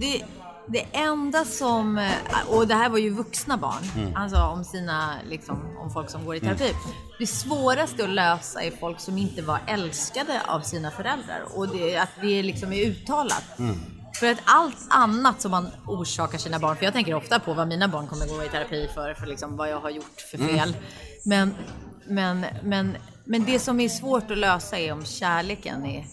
det, det enda som, och det här var ju vuxna barn, Mm. alltså om sina, liksom, om folk som går i terapi. Det svåraste att lösa är folk som inte var älskade av sina föräldrar och det, att det liksom är uttalat. Mm. För att allt annat som man orsakar sina barn, för jag tänker ofta på vad mina barn kommer gå i terapi för, för liksom vad jag har gjort för Mm. fel. Men, men, men, men det som är svårt att lösa är om kärleken är,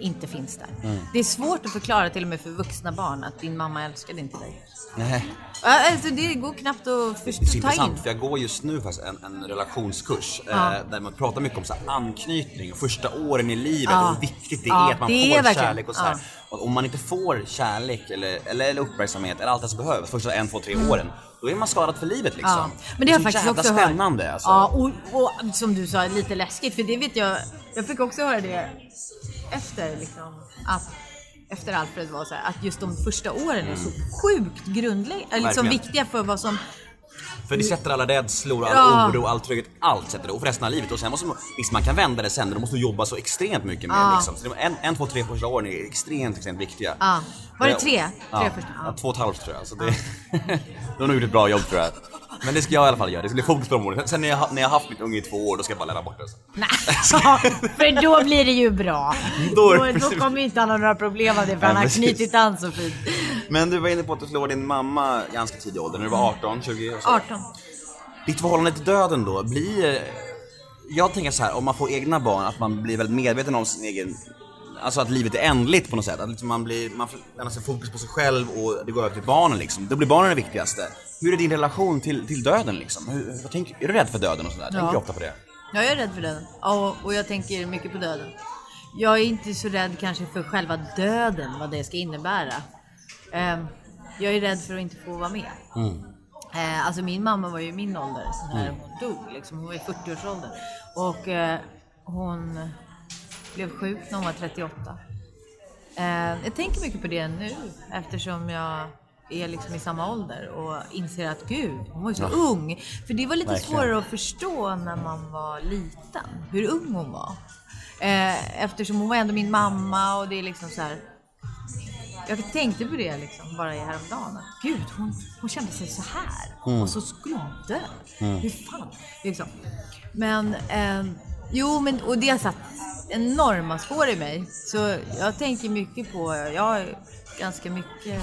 inte finns där. Mm. Det är svårt att förklara till och med för vuxna barn att din mamma älskade inte dig. nej. Alltså det går knappt att Det är förstå, så ta intressant in. för jag går just nu faktiskt en, en relationskurs Ja. eh, där man pratar mycket om så här, anknytning och första åren i livet Ja. och hur viktigt det Ja, är att man det får är verkligen- kärlek och så här. Och om man inte får kärlek eller, eller, uppmärksamhet eller allt det som behövs första en, två, tre åren då är man skadad för livet liksom. Ja, men det har är jag faktiskt också hört. spännande alltså. Ja, och, och som du sa, lite läskigt. För det vet jag, jag fick också höra det efter liksom, att efter Alfred var så här, att just de första åren är så sjukt grundläggande, liksom Verkligen. viktiga för vad som För det sätter alla rädslor, all Ja. oro, all trygghet, allt sätter det. Och för resten av livet. Och sen måste man, visst man kan vända det sen, men då måste du jobba så extremt mycket mer Ja. liksom. Så en, en, två, tre första åren är extremt, extremt viktiga. Ja. Var det Eh, tre? Ja, Tre första? ja. Ja. två och ett halvt tror jag. Så det, du har nog gjort ett bra jobb tror jag. Men det ska jag i alla fall göra. Det ska bli fokus på de åren. Sen när jag, när jag har haft mitt unge i två år, då ska jag bara lära bort det. Nej, för då blir det ju bra. Då Då, då kommer inte han ha några problem av det för Ja, han har precis. knutit an så fint. Men du var inne på att du slår din mamma ganska tidig ålder, när du var 18, 20 och så. 18. Ditt förhållande till döden då, blir... Jag tänker så här, om man får egna barn, att man blir väldigt medveten om sin egen... Alltså att livet är ändligt på något sätt. Att liksom man blir, man får lämna sig fokus på sig själv och det går över till barnen liksom. Då blir barnen det viktigaste. Hur är din relation till, till döden liksom? Hur, vad tänker, är du rädd för döden och sådär? Tänker Ja. du ofta på det? Ja, jag är rädd för döden. Ja, och jag tänker mycket på döden. Jag är inte så rädd kanske för själva döden, vad det ska innebära. Ehm, jag är rädd för att inte få vara med. Eh, alltså min mamma var ju i min ålder när hon dog. Liksom. Hon var i 40-årsåldern. Och eh, hon blev sjuk när hon var 38. Eh, jag tänker mycket på det nu eftersom jag är liksom i samma ålder och inser att gud, hon var ju så ung. För det var lite Verkligen. svårare att förstå när man var liten, hur ung hon var. Eh, eftersom hon var ändå min mamma och det är liksom så här. Jag tänkte på det liksom bara i häromdagen. Att, gud, hon, hon kände sig så här. Och så skulle hon dö. Hur fan? Liksom. Men, ehm, jo, men och det har satt enorma spår i mig. Så jag tänker mycket på, jag har ganska mycket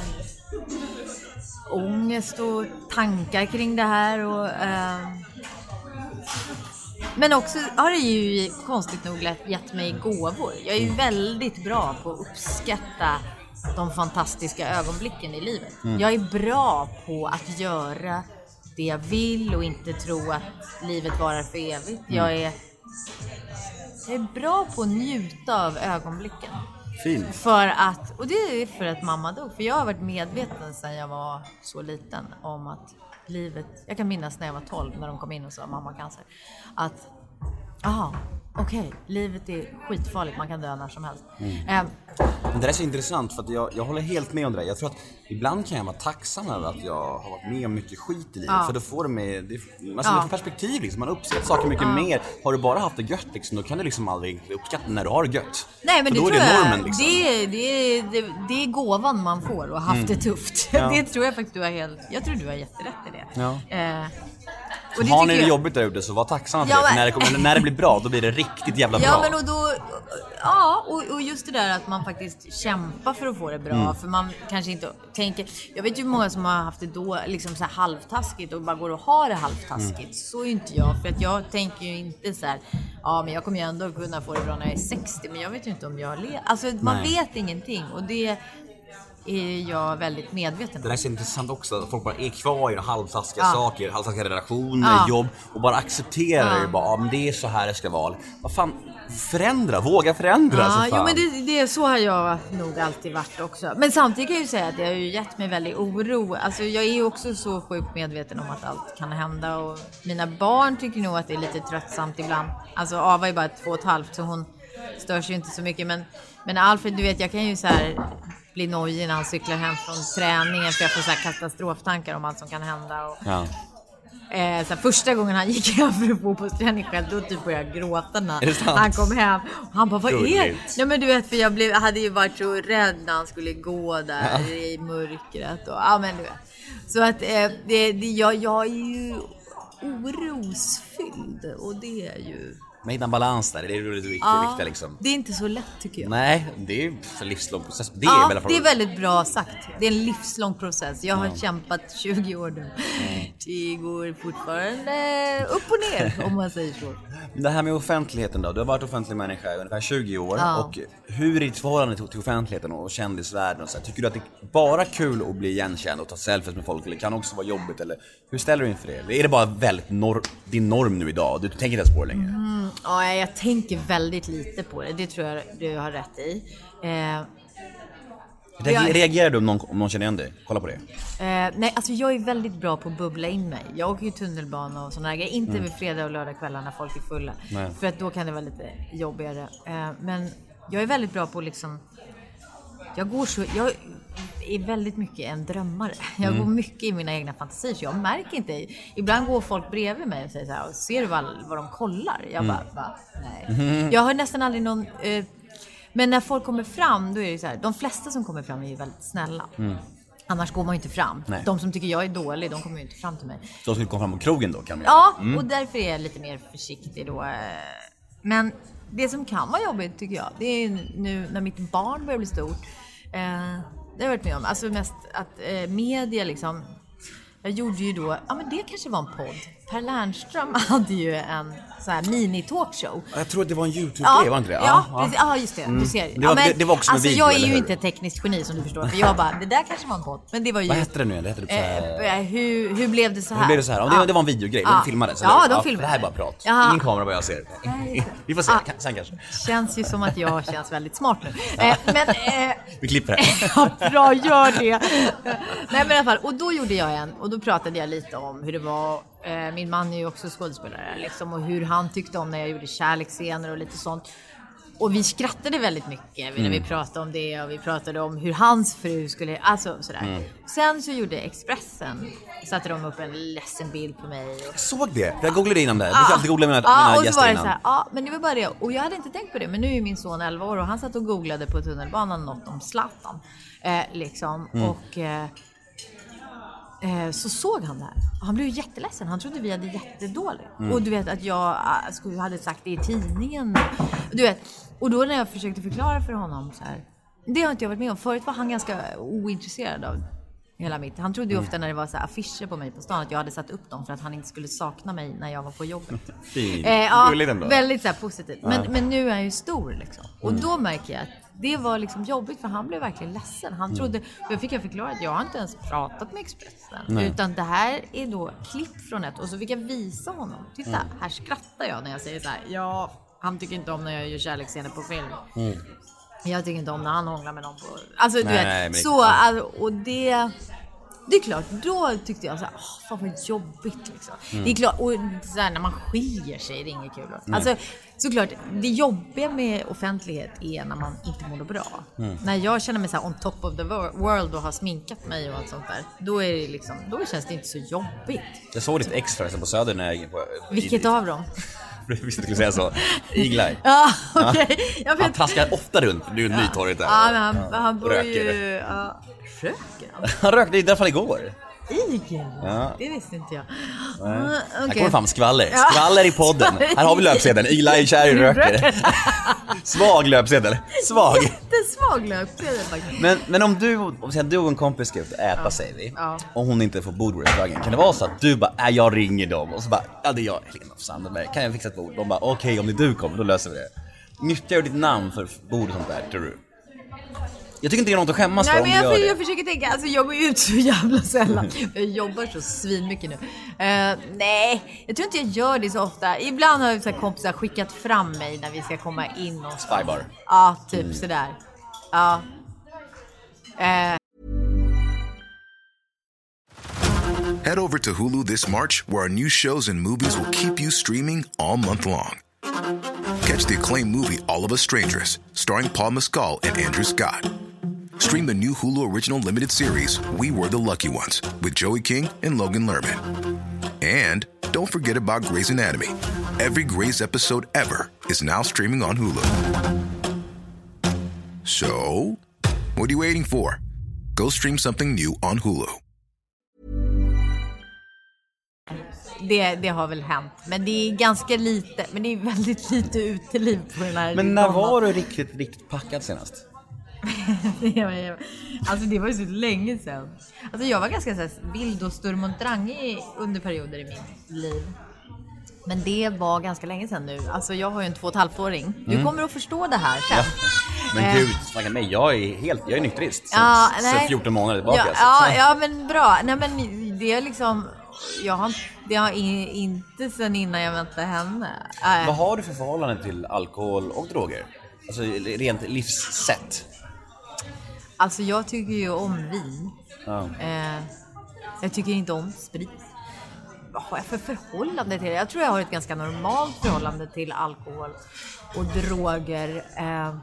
ångest och tankar kring det här. Och, ehm, men också har det ju konstigt nog gett mig gåvor. Jag är ju väldigt bra på att uppskatta de fantastiska ögonblicken i livet. Jag är bra på att göra det jag vill och inte tro att livet varar för evigt. Jag är, jag är bra på att njuta av ögonblicken. Fint. För att, och det är för att mamma dog. För jag har varit medveten sedan jag var så liten om att livet, jag kan minnas när jag var 12 när de kom in och sa mamma har cancer. Att, aha, okej, livet är skitfarligt, man kan dö när som helst. Eh, Men det där är så intressant för att jag, jag håller helt med om det där. Jag tror att ibland kan jag vara tacksam över att jag har varit med om mycket skit i livet. Ja. För då får det mig, det, alltså Ja. perspektiv liksom. Man uppskattar saker mycket mer. Har du bara haft det gött liksom, då kan du liksom aldrig uppskatta när du har det gött. Nej men För det då tror är det jag, normen liksom. Mm. det, det, det, det är gåvan man får och haft det tufft. Ja. Det tror jag faktiskt du har helt, jag tror du har jätterätt i det. Ja. Eh, och det Har ni det jag- jobbigt där ute så var tacksamma för Ja, det. För när det, kommer, när det blir bra, då blir det riktigt jävla bra. Ja, men och då, ja och, och just det där att man faktiskt kämpar för att få det bra. Mm. För man kanske inte tänker, jag vet ju många som har haft det då liksom så här halvtaskigt och bara går och har det halvtaskigt. Mm. Så är inte jag. För att jag tänker ju inte så här, ja men jag kommer ju ändå kunna få det bra när jag är 60. Men jag vet ju inte om jag lever. Alltså man Nej. vet ingenting. Och det är jag väldigt medveten Det om. där är så intressant också, att folk bara är kvar i halvtaskiga Ja. saker, halvtaskiga relationer, Ja. jobb och bara accepterar Ja. det bara, ja men det är så här det ska vara. Vad fan, förändra, våga förändra Ja, så jo, fan. men det, det, så har jag nog alltid varit också. Men samtidigt kan jag ju säga att det har ju gett mig väldigt oro. Alltså jag är ju också så sjukt medveten om att allt kan hända och mina barn tycker nog att det är lite tröttsamt ibland. Alltså Ava är bara två och ett halvt så hon stör sig ju inte så mycket. Men, men Alfred, du vet jag kan ju så här bli nojig när han cyklar hem från träningen för jag får så här katastroftankar om allt som kan hända. Och, Ja. Eh, så första gången han gick hem för att fotbollsträning själv, då typ började jag gråta när han kom hem. Och han bara, vad är det? Nej men du vet, för jag blev, hade ju varit så rädd när han skulle gå där i mörkret. Och, ja men du vet. Så att eh, det, det, jag, jag är ju orosfylld och det är ju... Men hitta en balans där, det är det viktiga, Ja, viktiga liksom. Det är inte så lätt tycker jag. Nej, det är en livslång process. Det är ja, väl det är väldigt bra sagt. Det är en livslång process. Jag har kämpat 20 år nu. Det går fortfarande upp och ner om man säger så. Det här med offentligheten då, du har varit offentlig människa i ungefär 20 år Ja. och hur är ditt förhållande till, offentligheten och kändisvärlden och så här? Tycker du att det är bara kul att bli igenkänd och ta selfies med folk eller kan det också vara jobbigt eller hur ställer du inför det? Eller är det bara väldigt nor- din norm nu idag? Du tänker inte ens på det längre? Ja, jag tänker väldigt lite på det. Det tror jag du har rätt i. Eh, Reager- jag- Reagerar du om någon, om någon känner igen dig? Kolla på det. Eh, nej, alltså jag är väldigt bra på att bubbla in mig. Jag åker ju tunnelbana och sådana grejer. Inte vid fredag och lördagskvällar när folk är fulla. Nej. För att då kan det vara lite jobbigare. Eh, men jag är väldigt bra på att liksom jag går så... Jag är väldigt mycket en drömmare. Jag Mm. går mycket i mina egna fantasier så jag märker inte. Ibland går folk bredvid mig och säger så här, ser du vad, vad de kollar? Jag Mm. bara, va? Nej. Jag har nästan aldrig någon... Eh, men när folk kommer fram, då är det så här, de flesta som kommer fram är ju väldigt snälla. Annars går man ju inte fram. Mm. Nej. De som tycker jag är dålig, de kommer ju inte fram till mig. De skulle komma fram på krogen då kan man Ja, Mm. och därför är jag lite mer försiktig då. eh. Men det som kan vara jobbigt tycker jag, det är nu när mitt barn börjar bli stort. Eh, det har jag varit med om. Alltså mest att eh, media liksom. Jag gjorde ju då, ja men det kanske var en podd. Per Lernström hade ju en sån här mini-talkshow. Jag tror att det var en YouTube-grej, var inte det? Ja, precis. ja just det. Du ser. Mm. Det var- ja, men, det- det var också alltså, video, jag är ju inte ett tekniskt geni som du förstår. För jag bara, det där kanske var en podd. Men det var ju... Vad hette det nu? Det hette typ så här... Eh, hur, hur blev det så här? Hur blev det så här? Ja, det, det var en videogrej, Ja. de filmades. Ja, eller? de filmade. Det här är bara prat. Jaha. Ingen kamera vad jag ser. Vi får se. Ka- sen kanske. Känns ju som att jag känns väldigt smart nu. Eh, men... Eh, Vi klipper det. ja, bra, gör det. Nej men i alla fall, och då gjorde jag en och då pratade jag lite om hur det var. Eh, min man är ju också skådespelare liksom och hur han tyckte om när jag gjorde kärleksscener och lite sånt. Och vi skrattade väldigt mycket när vi pratade om det och vi pratade om hur hans fru skulle, alltså sådär. Sen så gjorde Expressen, satte de upp en ledsen bild på mig. Jag såg det, jag googlade innan det. Jag brukar alltid googla mina, ja, mina och så gäster var det så här, ja, men det var bara det. Och jag hade inte tänkt på det, men nu är min son 11 år och han satt och googlade på tunnelbanan något om Zlatan. Eh, liksom. Mm. Och eh, så såg han det här. Han blev jätteledsen. Han trodde vi hade jättedåligt. Mm. Och du vet att jag skulle, hade sagt det i tidningen. Du vet, och då när jag försökte förklara för honom så här. Det har inte jag varit med om. Förut var han ganska ointresserad av hela mitt. Han trodde ju ofta när det var så här affischer på mig på stan att jag hade satt upp dem för att han inte skulle sakna mig när jag var på jobbet. Fint. Eh, ja, väldigt så här positivt. Men, men nu är han ju stor liksom. Och då märker jag att det var liksom jobbigt för han blev verkligen ledsen. Han trodde, och jag fick jag förklara att jag har inte ens pratat med Expressen. Utan det här är då klipp från ett och så fick jag visa honom. Titta, här skrattar jag när jag säger så här. Ja, han tycker inte om när jag gör kärleksscener på film. Jag tycker inte om när han hånglar med någon på... Alltså du Nej, vet, nej, så. Och det... Det är klart, då tyckte jag så här, åh, fan vad jobbigt liksom. Mm. Det är klart, och så här, när man skiljer sig, det är inget kul. Alltså, såklart, det jobbiga med offentlighet är när man inte mår bra. Mm. När jag känner mig så här on top of the wor- world och har sminkat mig och allt sånt där, då är det liksom, då känns det inte så jobbigt. Jag såg ditt ex förresten på Söder när jag gick på... Vilket i, av dem? Jag visste du skulle säga så. Iglaj. Ja, okej. Jag Han traskar ofta runt, det är ju Nytorget där. Ja, men han, han bor ju... Ja, röker han? Han rökte i alla fall igår. Igel? Ja. Det visste inte jag. Ah, Här okej. kommer fram skvaller. Ja. Skvaller i podden. Här har vi löpsedeln. Iglaj kär i röker. Svag löpsedel. Svag. Jättesvag löpsedel faktiskt. Men, men om du, om du och en kompis ska ut och äta säger vi. Ja. Och hon inte får bord på restaurangen. Kan det vara så att du bara, äh, jag ringer dem och så bara, ja det är jag, Helena af Sandberg. Kan jag fixa ett bord? De bara, okej om det är du kommer, då löser vi det. Nyttjar du ditt namn för bord och sånt där, tror du? Jag tycker inte det är något att skämmas Nej för om men du jag, gör det. jag försöker tänka, alltså jag går ju ut så jävla sällan. Jag jobbar så svinmycket nu. Eh, nej, jag tror inte jag gör det så ofta. Ibland har jag så här kompisar skickat fram mig när vi ska komma in någonstans. Spybar. Ja, typ sådär. Ja. Eh, Head over to Hulu this March, where our new shows and movies will keep you streaming all month long. Catch the acclaimed movie All of Us Strangers, starring Paul Mescal and Andrew Scott. Stream the new Hulu original limited series We Were the Lucky Ones with Joey King and Logan Lerman. And don't forget about Grey's Anatomy. Every Grey's episode ever is now streaming on Hulu. So, what are you waiting for? Go stream something new on Hulu. det, det har väl hänt. Men det är ganska lite, men det är väldigt lite uteliv på den här Men när var du riktigt, riktigt packad senast? Alltså det var ju så länge sedan. Alltså jag var ganska så här vild och sturm och drangig under perioder i mitt liv. Men det var ganska länge sedan nu. Alltså jag har ju en två och ett halvt åring. Du kommer att förstå det här sen. Men Eh. gud, snacka mig. Jag är helt, jag är nykterist. Sen, Ja, sen nej. 14 månader tillbaka. Ja, så- ja, ja men bra. Nej men det är liksom, jag har, det har i- inte sen innan jag mötte henne. Äh, Vad har du för förhållande till alkohol och droger? Alltså rent livssätt. Alltså jag tycker ju om vin. Ja. Eh, jag tycker inte om sprit. Vad har jag för förhållande till det? Jag tror jag har ett ganska normalt förhållande till alkohol och droger. Eh,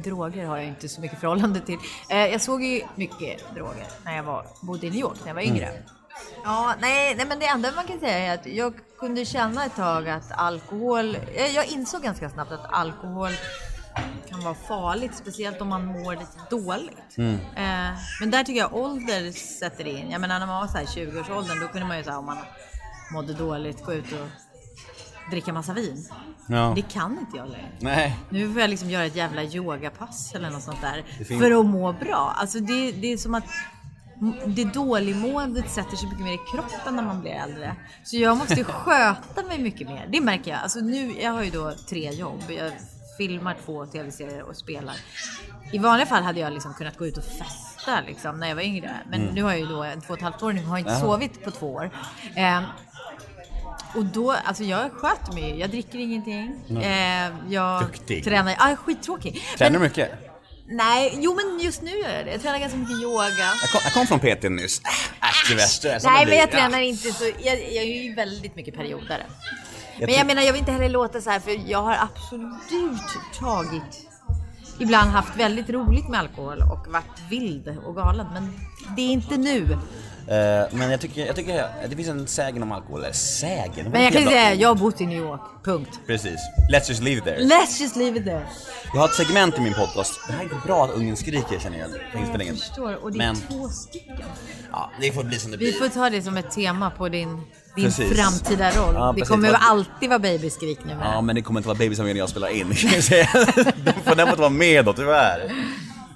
droger har jag inte så mycket förhållande till. Eh, jag såg ju mycket droger när jag var, bodde i New York när jag var yngre. Ja, nej, nej, men det enda man kan säga är att jag kunde känna ett tag att alkohol, jag insåg ganska snabbt att alkohol kan vara farligt, speciellt om man mår lite dåligt. Eh, men där tycker jag ålder sätter in. Jag menar när man var så här 20-årsåldern, då kunde man ju säga om man mådde dåligt gå ut och dricka massa vin. Ja. Det kan inte jag längre. Nej. Nu får jag liksom göra ett jävla yogapass eller något sånt där för att må bra. Alltså det, det är som att det dåligmåendet sätter sig mycket mer i kroppen när man blir äldre. Så jag måste sköta mig mycket mer. Det märker jag. Alltså nu, jag har ju då tre jobb. Jag filmar två tv-serier och spelar. I vanliga fall hade jag liksom kunnat gå ut och festa liksom, när jag var yngre. Men Mm. nu har jag ju då en två och ett halvt år, nu har inte sovit på två år. Ehm, och då, alltså jag sköter mig ju. Jag dricker ingenting. Eh, jag Duktig. tränar. Ja, är skittråkig. Tränar du mycket? Nej, jo men just nu gör jag det. Jag tränar ganska mycket yoga. Jag kom, jag kom från PT nyss. Äh, som Nej, men jag tränar inte så. Jag, jag är ju väldigt mycket periodare. Men jag menar, jag vill inte heller låta så här för jag har absolut tagit ibland haft väldigt roligt med alkohol och varit vild och galen. Men det är inte nu. Eh, men jag tycker, jag tycker det finns en sägen om alkohol. Eller sägen? Men jag kan säga, jag har bott i New York. Punkt. Precis. Let's just leave it there. Let's just leave it there. Jag har ett segment i min podcast. Det här är inte bra att ungen skriker känner jag. Jag förstår. Och det är Men två stycken. ja, det får bli som det Vi blir. får ta det som ett tema på din, din Precis. framtida roll. Ja, det kommer ju alltid vara babyskrik nu. Ja, men det kommer inte vara när jag spelar in. Den får inte vara med då, tyvärr.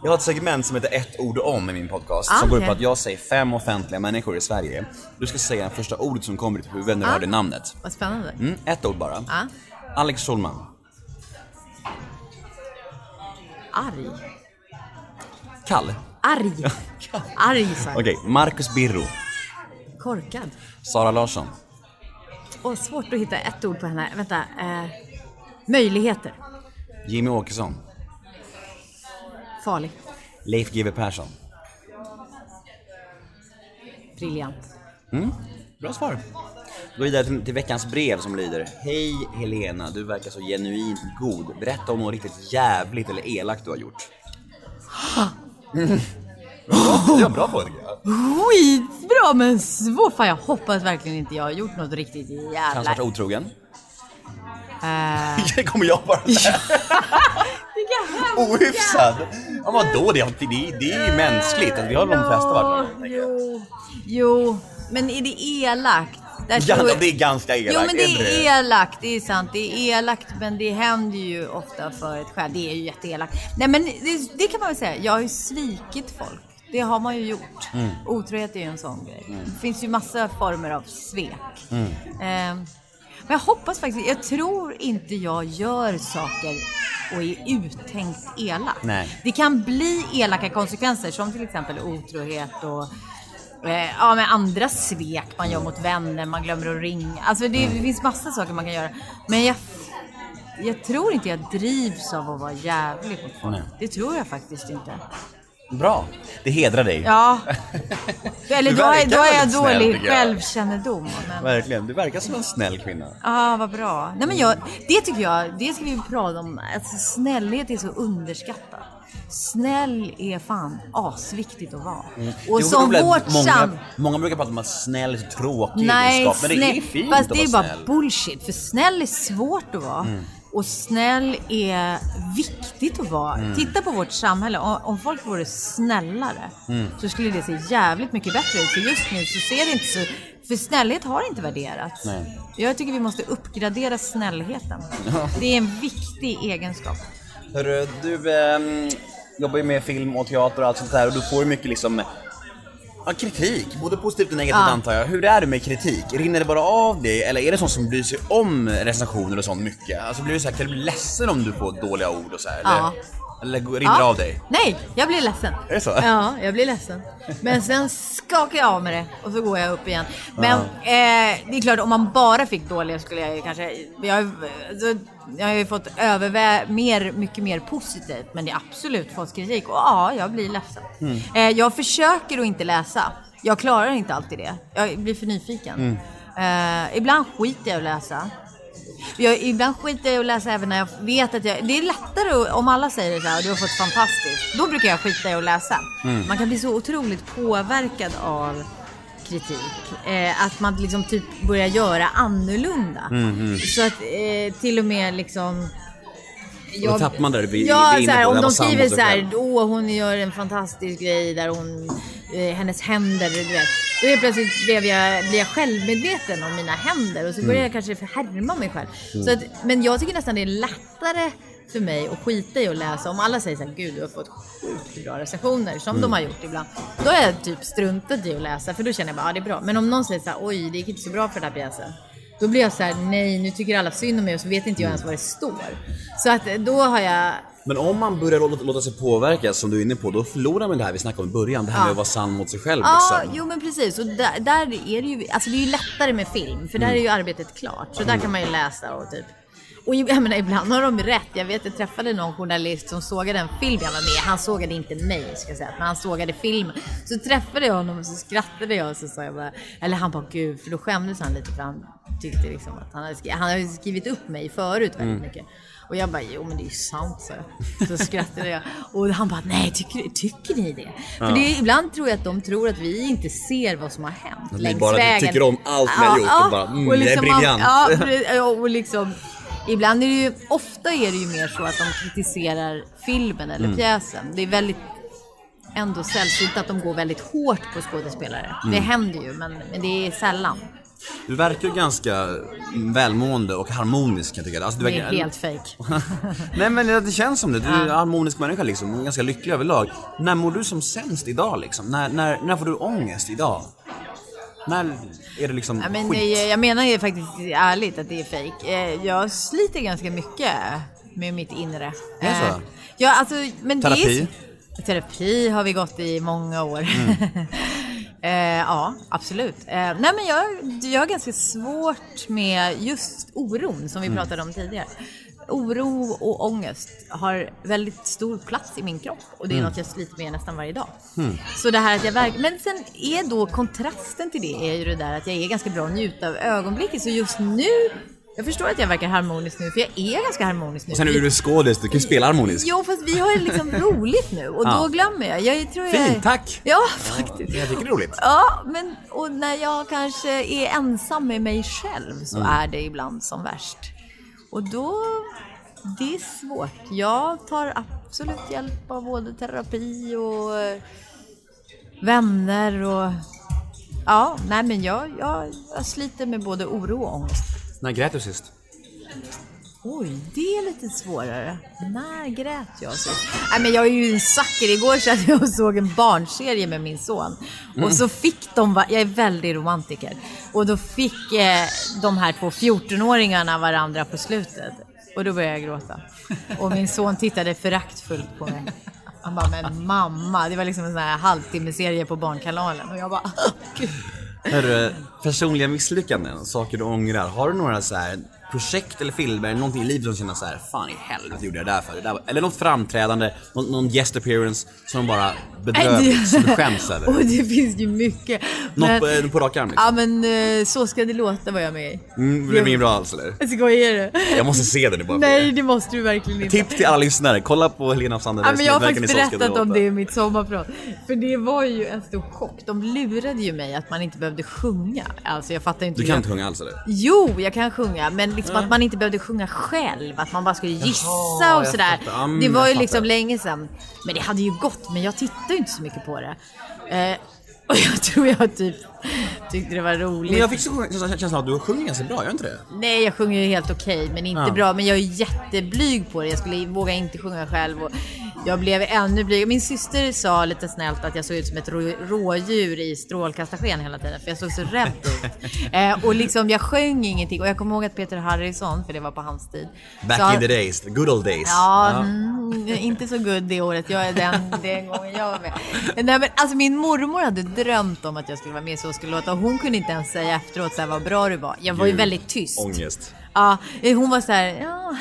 Jag har ett segment som heter ett ord om i min podcast. Ah, som går ut på att jag säger fem offentliga människor i Sverige. Du ska säga det första ordet som kommer i ditt huvud när du Ah. hör det namnet. Vad spännande. Mm, ett ord bara. Ja. Alex Schulman. Arg. Kall. Arg. Arg sa jag. Okej, Marcus Birro. Korkad. Sara Larsson. Och svårt att hitta ett ord på henne. Vänta. Eh, möjligheter. Jimmy Åkesson. Farlig. Leif GW Persson. Briljant. Bra svar. Gå vidare till, till veckans brev som lyder Hej Helena, du verkar så genuint god. Berätta om något riktigt jävligt eller elakt du har gjort. Mm. Bra, det fråga. Skitbra men svårt. Fan jag hoppas verkligen inte jag har gjort något riktigt Kanske jävla... varit otrogen. Det kommer jag bara Ohyfsad. Ja vadå, det, det, det är ju mänskligt. Vi har de flesta varit med. Jo, jo, men är det elakt? Där Ja, tror- det är ganska elakt. Jo men det är elakt, det är sant. Det är elakt men det händer ju ofta för ett skäl. Det är ju jätteelakt. Nej men det, det kan man väl säga. Jag har ju svikit folk. Det har man ju gjort. Mm. Otrohet är ju en sån grej. Det finns ju massa former av svek. Mm. Ehm, men jag hoppas faktiskt, jag tror inte jag gör saker och är uttänkt elak. Nej. Det kan bli elaka konsekvenser som till exempel otrohet och eh, ja, men andra svek man gör mot vänner, man glömmer att ringa. Alltså det, det finns massa saker man kan göra. Men jag, jag tror inte jag drivs av att vara jävlig mot folk. Det tror jag faktiskt inte. Bra. Det hedrar dig. Ja. Eller då, är- då är jag dålig självkännedom. Men... Verkligen. Du verkar som en snäll kvinna. Ja, vad bra. Nej, men jag, det tycker jag, det ska vi prata om. Alltså, snällhet är så underskattat. Snäll är fan asviktigt att vara. Och Mm. Jo, som vårt många, sam... många brukar prata om att snäll är så tråkig Nej, egenskap. Men det är fint Fast att det är bara snäll. Mm. bullshit. För snäll är svårt att vara. Och snäll är viktigt att vara. Mm. Titta på vårt samhälle. Om, folk vore snällare Mm. så skulle det se jävligt mycket bättre ut. För just nu så ser det inte så... För snällhet har inte värderats. Nej. Jag tycker vi måste uppgradera snällheten. Det är en viktig egenskap. Hörru, du ehm, jobbar ju med film och teater och allt sånt där och du får ju mycket liksom ja, kritik, både positivt och negativt Ja. antar jag. Hur är det med kritik? Rinner det bara av dig eller är det sånt som bryr sig om recensioner och sånt mycket? Alltså blir du så här, kan du bli ledsen om du får dåliga ord och så här? Ja. Eller, eller rinner det av dig? Nej, jag blir ledsen. Är det så? Ja, jag blir ledsen. Men sen skakar jag av med det och så går jag upp igen. Men eh, det är klart, om man bara fick dåliga skulle jag ju kanske... Jag, har- alltså, jag har ju fått övervä mer, mycket mer positivt, men det är absolut fått kritik. Och ja, jag blir ledsen. Mm. Eh, jag försöker att inte läsa. Jag klarar inte alltid det. Jag blir för nyfiken. Mm. Eh, ibland skiter jag i att läsa. Jag, ibland skiter jag i att läsa även när jag vet att jag... Det är lättare att- om alla säger så här, du har fått fantastiskt. Då brukar jag skita i att läsa. Mm. Man kan bli så otroligt påverkad av kritik. Eh, att man liksom typ börjar göra annorlunda. Mm, Så att eh, till och med liksom... då tappar man där vid- ja, vid inne så här, på, om de skriver så här, åh hon gör en fantastisk grej där hon, eh, hennes händer, du vet. Då är plötsligt blev jag, blir jag självmedveten om mina händer och så börjar jag kanske förhärma mig själv. Så att, men jag tycker nästan det är lättare för mig att skita i att läsa. Om alla säger så här, gud du har fått sjukt bra recensioner, som de har gjort ibland. Då har jag typ struntat i att läsa, för då känner jag bara, ja det är bra. Men om någon säger så här, oj det gick inte så bra för den här pjäsen. Då blir jag så här, nej nu tycker alla synd om mig och så vet inte jag ens vad det står. Så att då har jag Men om man börjar låta, låta sig påverkas, som du är inne på, då förlorar man det här vi snackade om i början. Det här Ja. med att vara sann mot sig själv. Ja, liksom. jo men precis. Och där, där är det ju, alltså det är ju lättare med film, för där är ju arbetet klart. Så där kan man ju läsa och typ och jag menar, ibland har de rätt. Jag vet, jag träffade någon journalist som sågade en film jag var med i. Han sågade inte mig, ska jag säga, men han sågade filmen. Så träffade jag honom och så skrattade jag och så sa jag bara, eller han bara gud, för då skämdes han lite för han tyckte liksom att han hade skrivit, han hade skrivit upp mig förut väldigt mycket. Och jag bara, jo men det är ju sant så. Så skrattade jag. Och han bara, nej tycker, tycker ni det? För det är, ibland tror jag att de tror att vi inte ser vad som har hänt längs bara vägen. tycker om allt ni har gjort och bara, mm, jag är man- briljant. Ja, och liksom, ibland är det ju, ofta är det ju mer så att de kritiserar filmen eller Mm. pjäsen. Det är väldigt ändå sällsynt att de går väldigt hårt på skådespelare. Mm. Det händer ju, men, men det är sällan. Du verkar ju ganska välmående och harmonisk kan jag tycka. Alltså, Det verkar... är helt fejk. Nej men det känns som det. Du är en harmonisk människa liksom. och Ganska lycklig överlag. När mår du som sämst idag liksom? När, när, när får du ångest idag? När är det liksom men, skit? eh, jag menar ju faktiskt ärligt att det är fejk. Eh, Jag sliter ganska mycket med mitt inre. Är det så? Eh, Ja, alltså, men Terapi? Det är, terapi har vi gått i många år. Mm. eh, ja, absolut. Eh, nej, men jag, jag har ganska svårt med just oron som vi Mm. pratade om tidigare. Oro och ångest har väldigt stor plats i min kropp och det är Mm. något jag sliter med nästan varje dag. Så det här att jag verk- Men sen är då kontrasten till det är ju det där att jag är ganska bra att njuta av ögonblicket. Så just nu, jag förstår att jag verkar harmonisk nu för jag är ganska harmonisk nu. Och sen är du skådis, du kan ju spela harmoniskt. Jo, fast vi har liksom roligt nu och då glömmer jag. Jag tror jag... Fint, tack! Ja, faktiskt. Jag tycker det är roligt. Ja, men och när jag kanske är ensam med mig själv så är det ibland som värst. Och då, det är svårt. Jag tar absolut hjälp av både terapi och eh, vänner och ja, nej men jag, jag, jag sliter med både oro och ångest. När grät du sist? Oj, det är lite svårare. När grät jag så? Nej, men jag är ju en sucker. Igår satt jag och såg en barnserie med min son. Och så fick de, jag är väldigt romantiker. Och då fick eh, de här två 14-åringarna varandra på slutet. Och då började jag gråta. Och min son tittade föraktfullt på mig. Han bara, men mamma. Det var liksom en sån här halvtimmeserie på Barnkanalen. Och jag bara, gud. Hörru, personliga misslyckanden, saker du ångrar. Har du några så här projekt eller filmer, någonting i livet som känner så här, fan i helvete gjorde jag det där för? Det där. Eller något framträdande, någon, någon guest appearance som bara bedrövligt, som du skäms över. Och det finns ju mycket. Något Men- på, på rak arm liksom. Ja men eh, Så ska det låta var jag med i. Mm, det blev inget bra alls eller? Skojar du? Jag måste se den bara Nej det. måste du verkligen inte. Tips till alla lyssnare, kolla på Helena af Sandebergs Ja, men jag har faktiskt berättat om det i mitt sommarprat. För det var ju en stor chock. De lurade ju mig att man inte behövde sjunga. Alltså jag fattar inte. Du kan jag... inte sjunga alls eller? Jo, jag kan sjunga, men liksom att man inte behövde sjunga själv. Att man bara skulle gissa Jaha, och sådär. det var ju liksom länge sedan. Men det hade ju gått, men jag tittade ju inte så mycket på det. Eh, och jag tror jag typ tyckte det var roligt. Men jag fick så känslan att du sjunger ganska bra, gör inte det? Nej, jag sjunger ju helt okej, men inte Ja. bra. Men jag är jätteblyg på det. Jag skulle våga inte sjunga själv. Och jag blev ännu blygare. Min syster sa lite snällt att jag såg ut som ett rå, rådjur i strålkastarsken hela tiden, för jag såg så rädd ut. eh, och liksom, jag sjöng ingenting. Och jag kommer ihåg att Peter Harrison, för det var på hans tid. Back sa- in the days, the good old days. Ja, mm, inte så good det året. Jag är den, den gången jag var med. Nej, men alltså min mormor hade drömt om att jag skulle vara med Så skulle det låta. Och hon kunde inte ens säga efteråt så här, vad bra du var. Jag var ju Gud, väldigt tyst. Ångest. Ja, hon var så här, ja.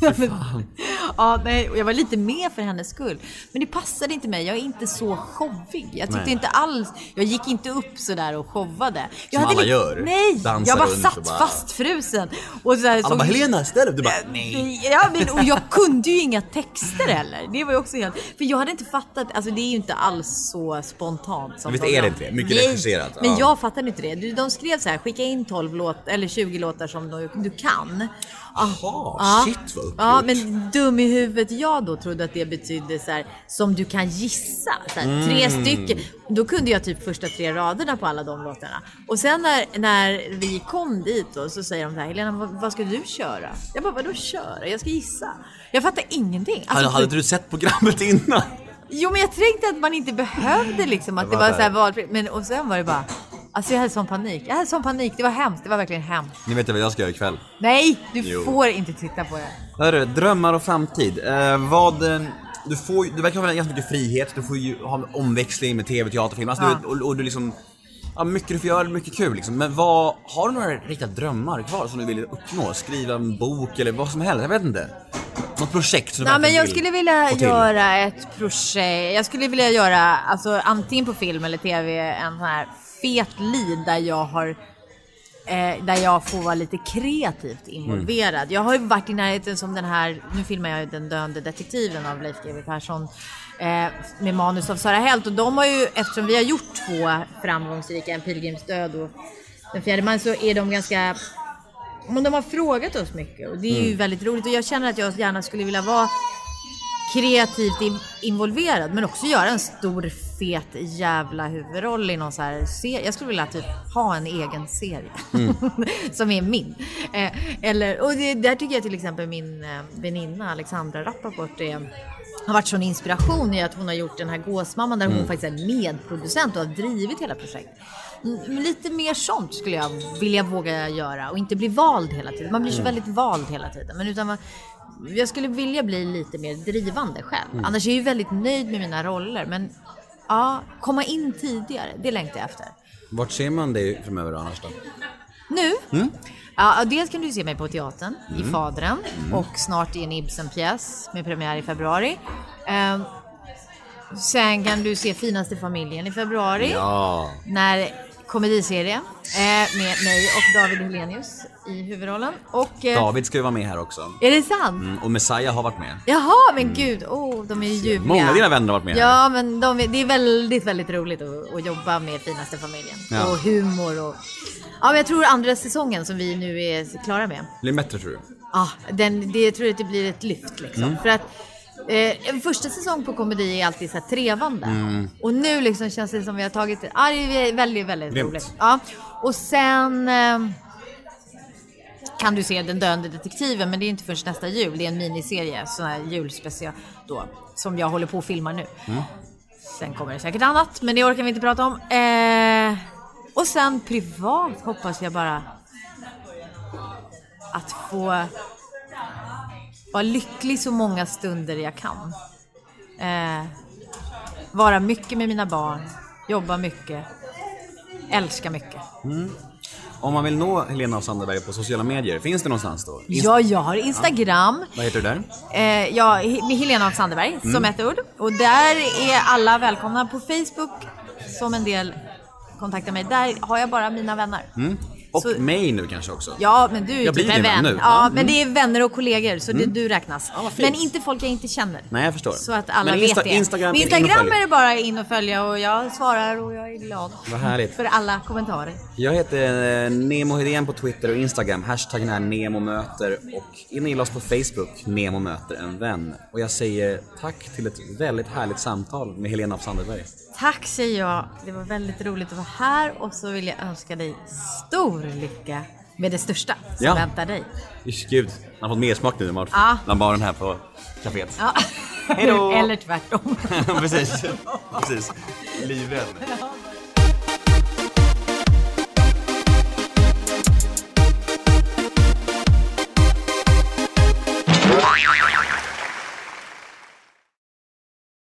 ja, nej, jag var lite med för hennes skull. Men det passade inte mig. Jag är inte så showig. Jag tyckte Nej. inte alls... Jag gick inte upp sådär och showade. Jag Som alla lite- gör. Nej, Dansar jag bara satt och bara- fastfrusen. Och så här, Alla såg- bara Helena, ställ upp! Du bara nej. Ja, men, och jag kunde ju inga texter heller. Det var ju också helt... För jag hade inte fattat, alltså det är ju inte alls så spontant som Visst de är det inte det? Mycket Nej, regisserat, Men ja. jag fattade inte det. De skrev så här, skicka in 12 låt, eller 20 låtar som du, du kan. Ah, Jaha, shit vad uppgjort. Ja, men dum i huvudet jag då trodde att det betydde så här, som du kan gissa. Så här, Tre Mm. stycken. Då kunde jag typ första tre raderna på alla de låtarna. Och sen när, när vi kom dit då, så säger de så här, Helena vad, vad ska du köra? Jag bara, vadå köra? Jag ska gissa. Jag fattar ingenting. Alltså, Hade, hade du sett programmet innan? Jo men jag tänkte att man inte behövde liksom att det var så här valfritt. Men och sen var det bara, alltså jag hade sån panik. Jag hade sån panik, det var hemskt. Det var verkligen hemskt. Ni vet vad jag ska göra ikväll. Nej, du Jo. får inte titta på det. Hörru, drömmar och framtid. Eh, vad... eh, Du, får, ju- du verkar ha ganska mycket frihet, du får ju ha en omväxling med tv, teater, film. Alltså, Ja. du, och, och du liksom... Ja, mycket du får göra, mycket kul liksom. Men vad, har du några riktiga drömmar kvar som du vill uppnå? Skriva en bok eller vad som helst, jag vet inte. Något projekt som du Nej, men verkligen jag vill skulle vilja få till? göra ett projekt. Jag skulle vilja göra, alltså antingen på film eller tv, en sån här fet lead där jag har Eh, där jag får vara lite kreativt involverad. Jag har ju varit i närheten som den här, nu filmar jag ju Den döende detektiven av Leif GW Persson eh, med manus av Sara Helt. Och de har ju, eftersom vi har gjort två framgångsrika, En pilgrims död och Den fjärde man, så är de ganska men de har frågat oss mycket. Och det är ju väldigt roligt. Och jag känner att jag gärna skulle vilja vara kreativt in- involverad men också göra en stor fet jävla huvudroll i någon så här serie. Jag skulle vilja typ ha en egen serie som är min. Eh, eller, och det, där tycker jag till exempel min eh, väninna Alexandra Rappaport är har varit sån inspiration i att hon har gjort den här Gåsmamman där hon faktiskt är medproducent och har drivit hela projektet. Mm, Lite mer sånt skulle jag vilja våga göra och inte bli vald hela tiden. Man blir så väldigt vald hela tiden. Men utan man, jag skulle vilja bli lite mer drivande själv. Annars är jag ju väldigt nöjd med mina roller. Men ja, komma in tidigare, det längtar jag efter. Vart ser man dig framöver annars då? Nu? Ja, dels kan du se mig på teatern i Fadren och snart i en Ibsen-pjäs med premiär i februari. Ehm, sen kan du se Finaste familjen i februari. Ja. När komediserie eh, med mig och David Helenius i huvudrollen. Och, eh, David ska ju vara med här också. Är det sant? Mm, och Messiah har varit med. Jaha, men gud. Oh, de är ju ljuvliga. Många av dina vänner har varit med här. Ja, men de det är väldigt, väldigt roligt att, att jobba med Finaste familjen. Ja. Och humor och... Ja, men jag tror andra säsongen som vi nu är klara med. Blir bättre tror du? Ja, den, det jag tror att det blir ett lyft liksom. Mm. För att eh, en första säsong på komedi är alltid så här trevande. Mm. Och nu liksom känns det som vi har tagit det. Ja, det är väldigt, väldigt Grymt. roligt. Ja. Och sen eh, kan du se Den döende detektiven, men det är inte först nästa jul. Det är en miniserie, sån här julspecial då, som jag håller på att filma nu. Mm. Sen kommer det säkert annat, men det orkar vi inte prata om. Eh, och sen privat hoppas jag bara att få vara lycklig så många stunder jag kan. Eh, vara mycket med mina barn, jobba mycket, älska mycket. Om man vill nå Helena af Sanderberg på sociala medier, finns det någonstans då? Inst- Ja, jag har Instagram. Vad heter du där? Eh, ja, med Helena af Sanderberg som ett ord. Och där är alla välkomna. På Facebook, som en del kontaktar mig, där har jag bara mina vänner. Och Så- mig nu kanske också. Ja, men du är Jag typ blir en vän nu. Ja, Ja, men det är vänner och kollegor, så det, du räknas. Ja, men inte folk jag inte känner. Nej, jag förstår. Så att alla Men vet Insta- det. Instagram och Instagram är det bara in och följa och jag svarar och jag är glad. Vad härligt. För alla kommentarer. Jag heter eh, Nemo Hedén på Twitter och Instagram. Hashtaggen är NEMOMÖTER och in och gilla oss på Facebook, Nemo möter en vän. Och jag säger tack till ett väldigt härligt samtal med Helena af Sanderberg. Tack säger jag. Det var väldigt roligt att vara här och så vill jag önska dig stor lycka med det största som Ja. väntar dig. Ish, Gud, han har fått mer smak nu vad Ja. bland baren här på kaféet. Ja. Hej då! Eller tvärtom. Precis. Precis. Livrädd.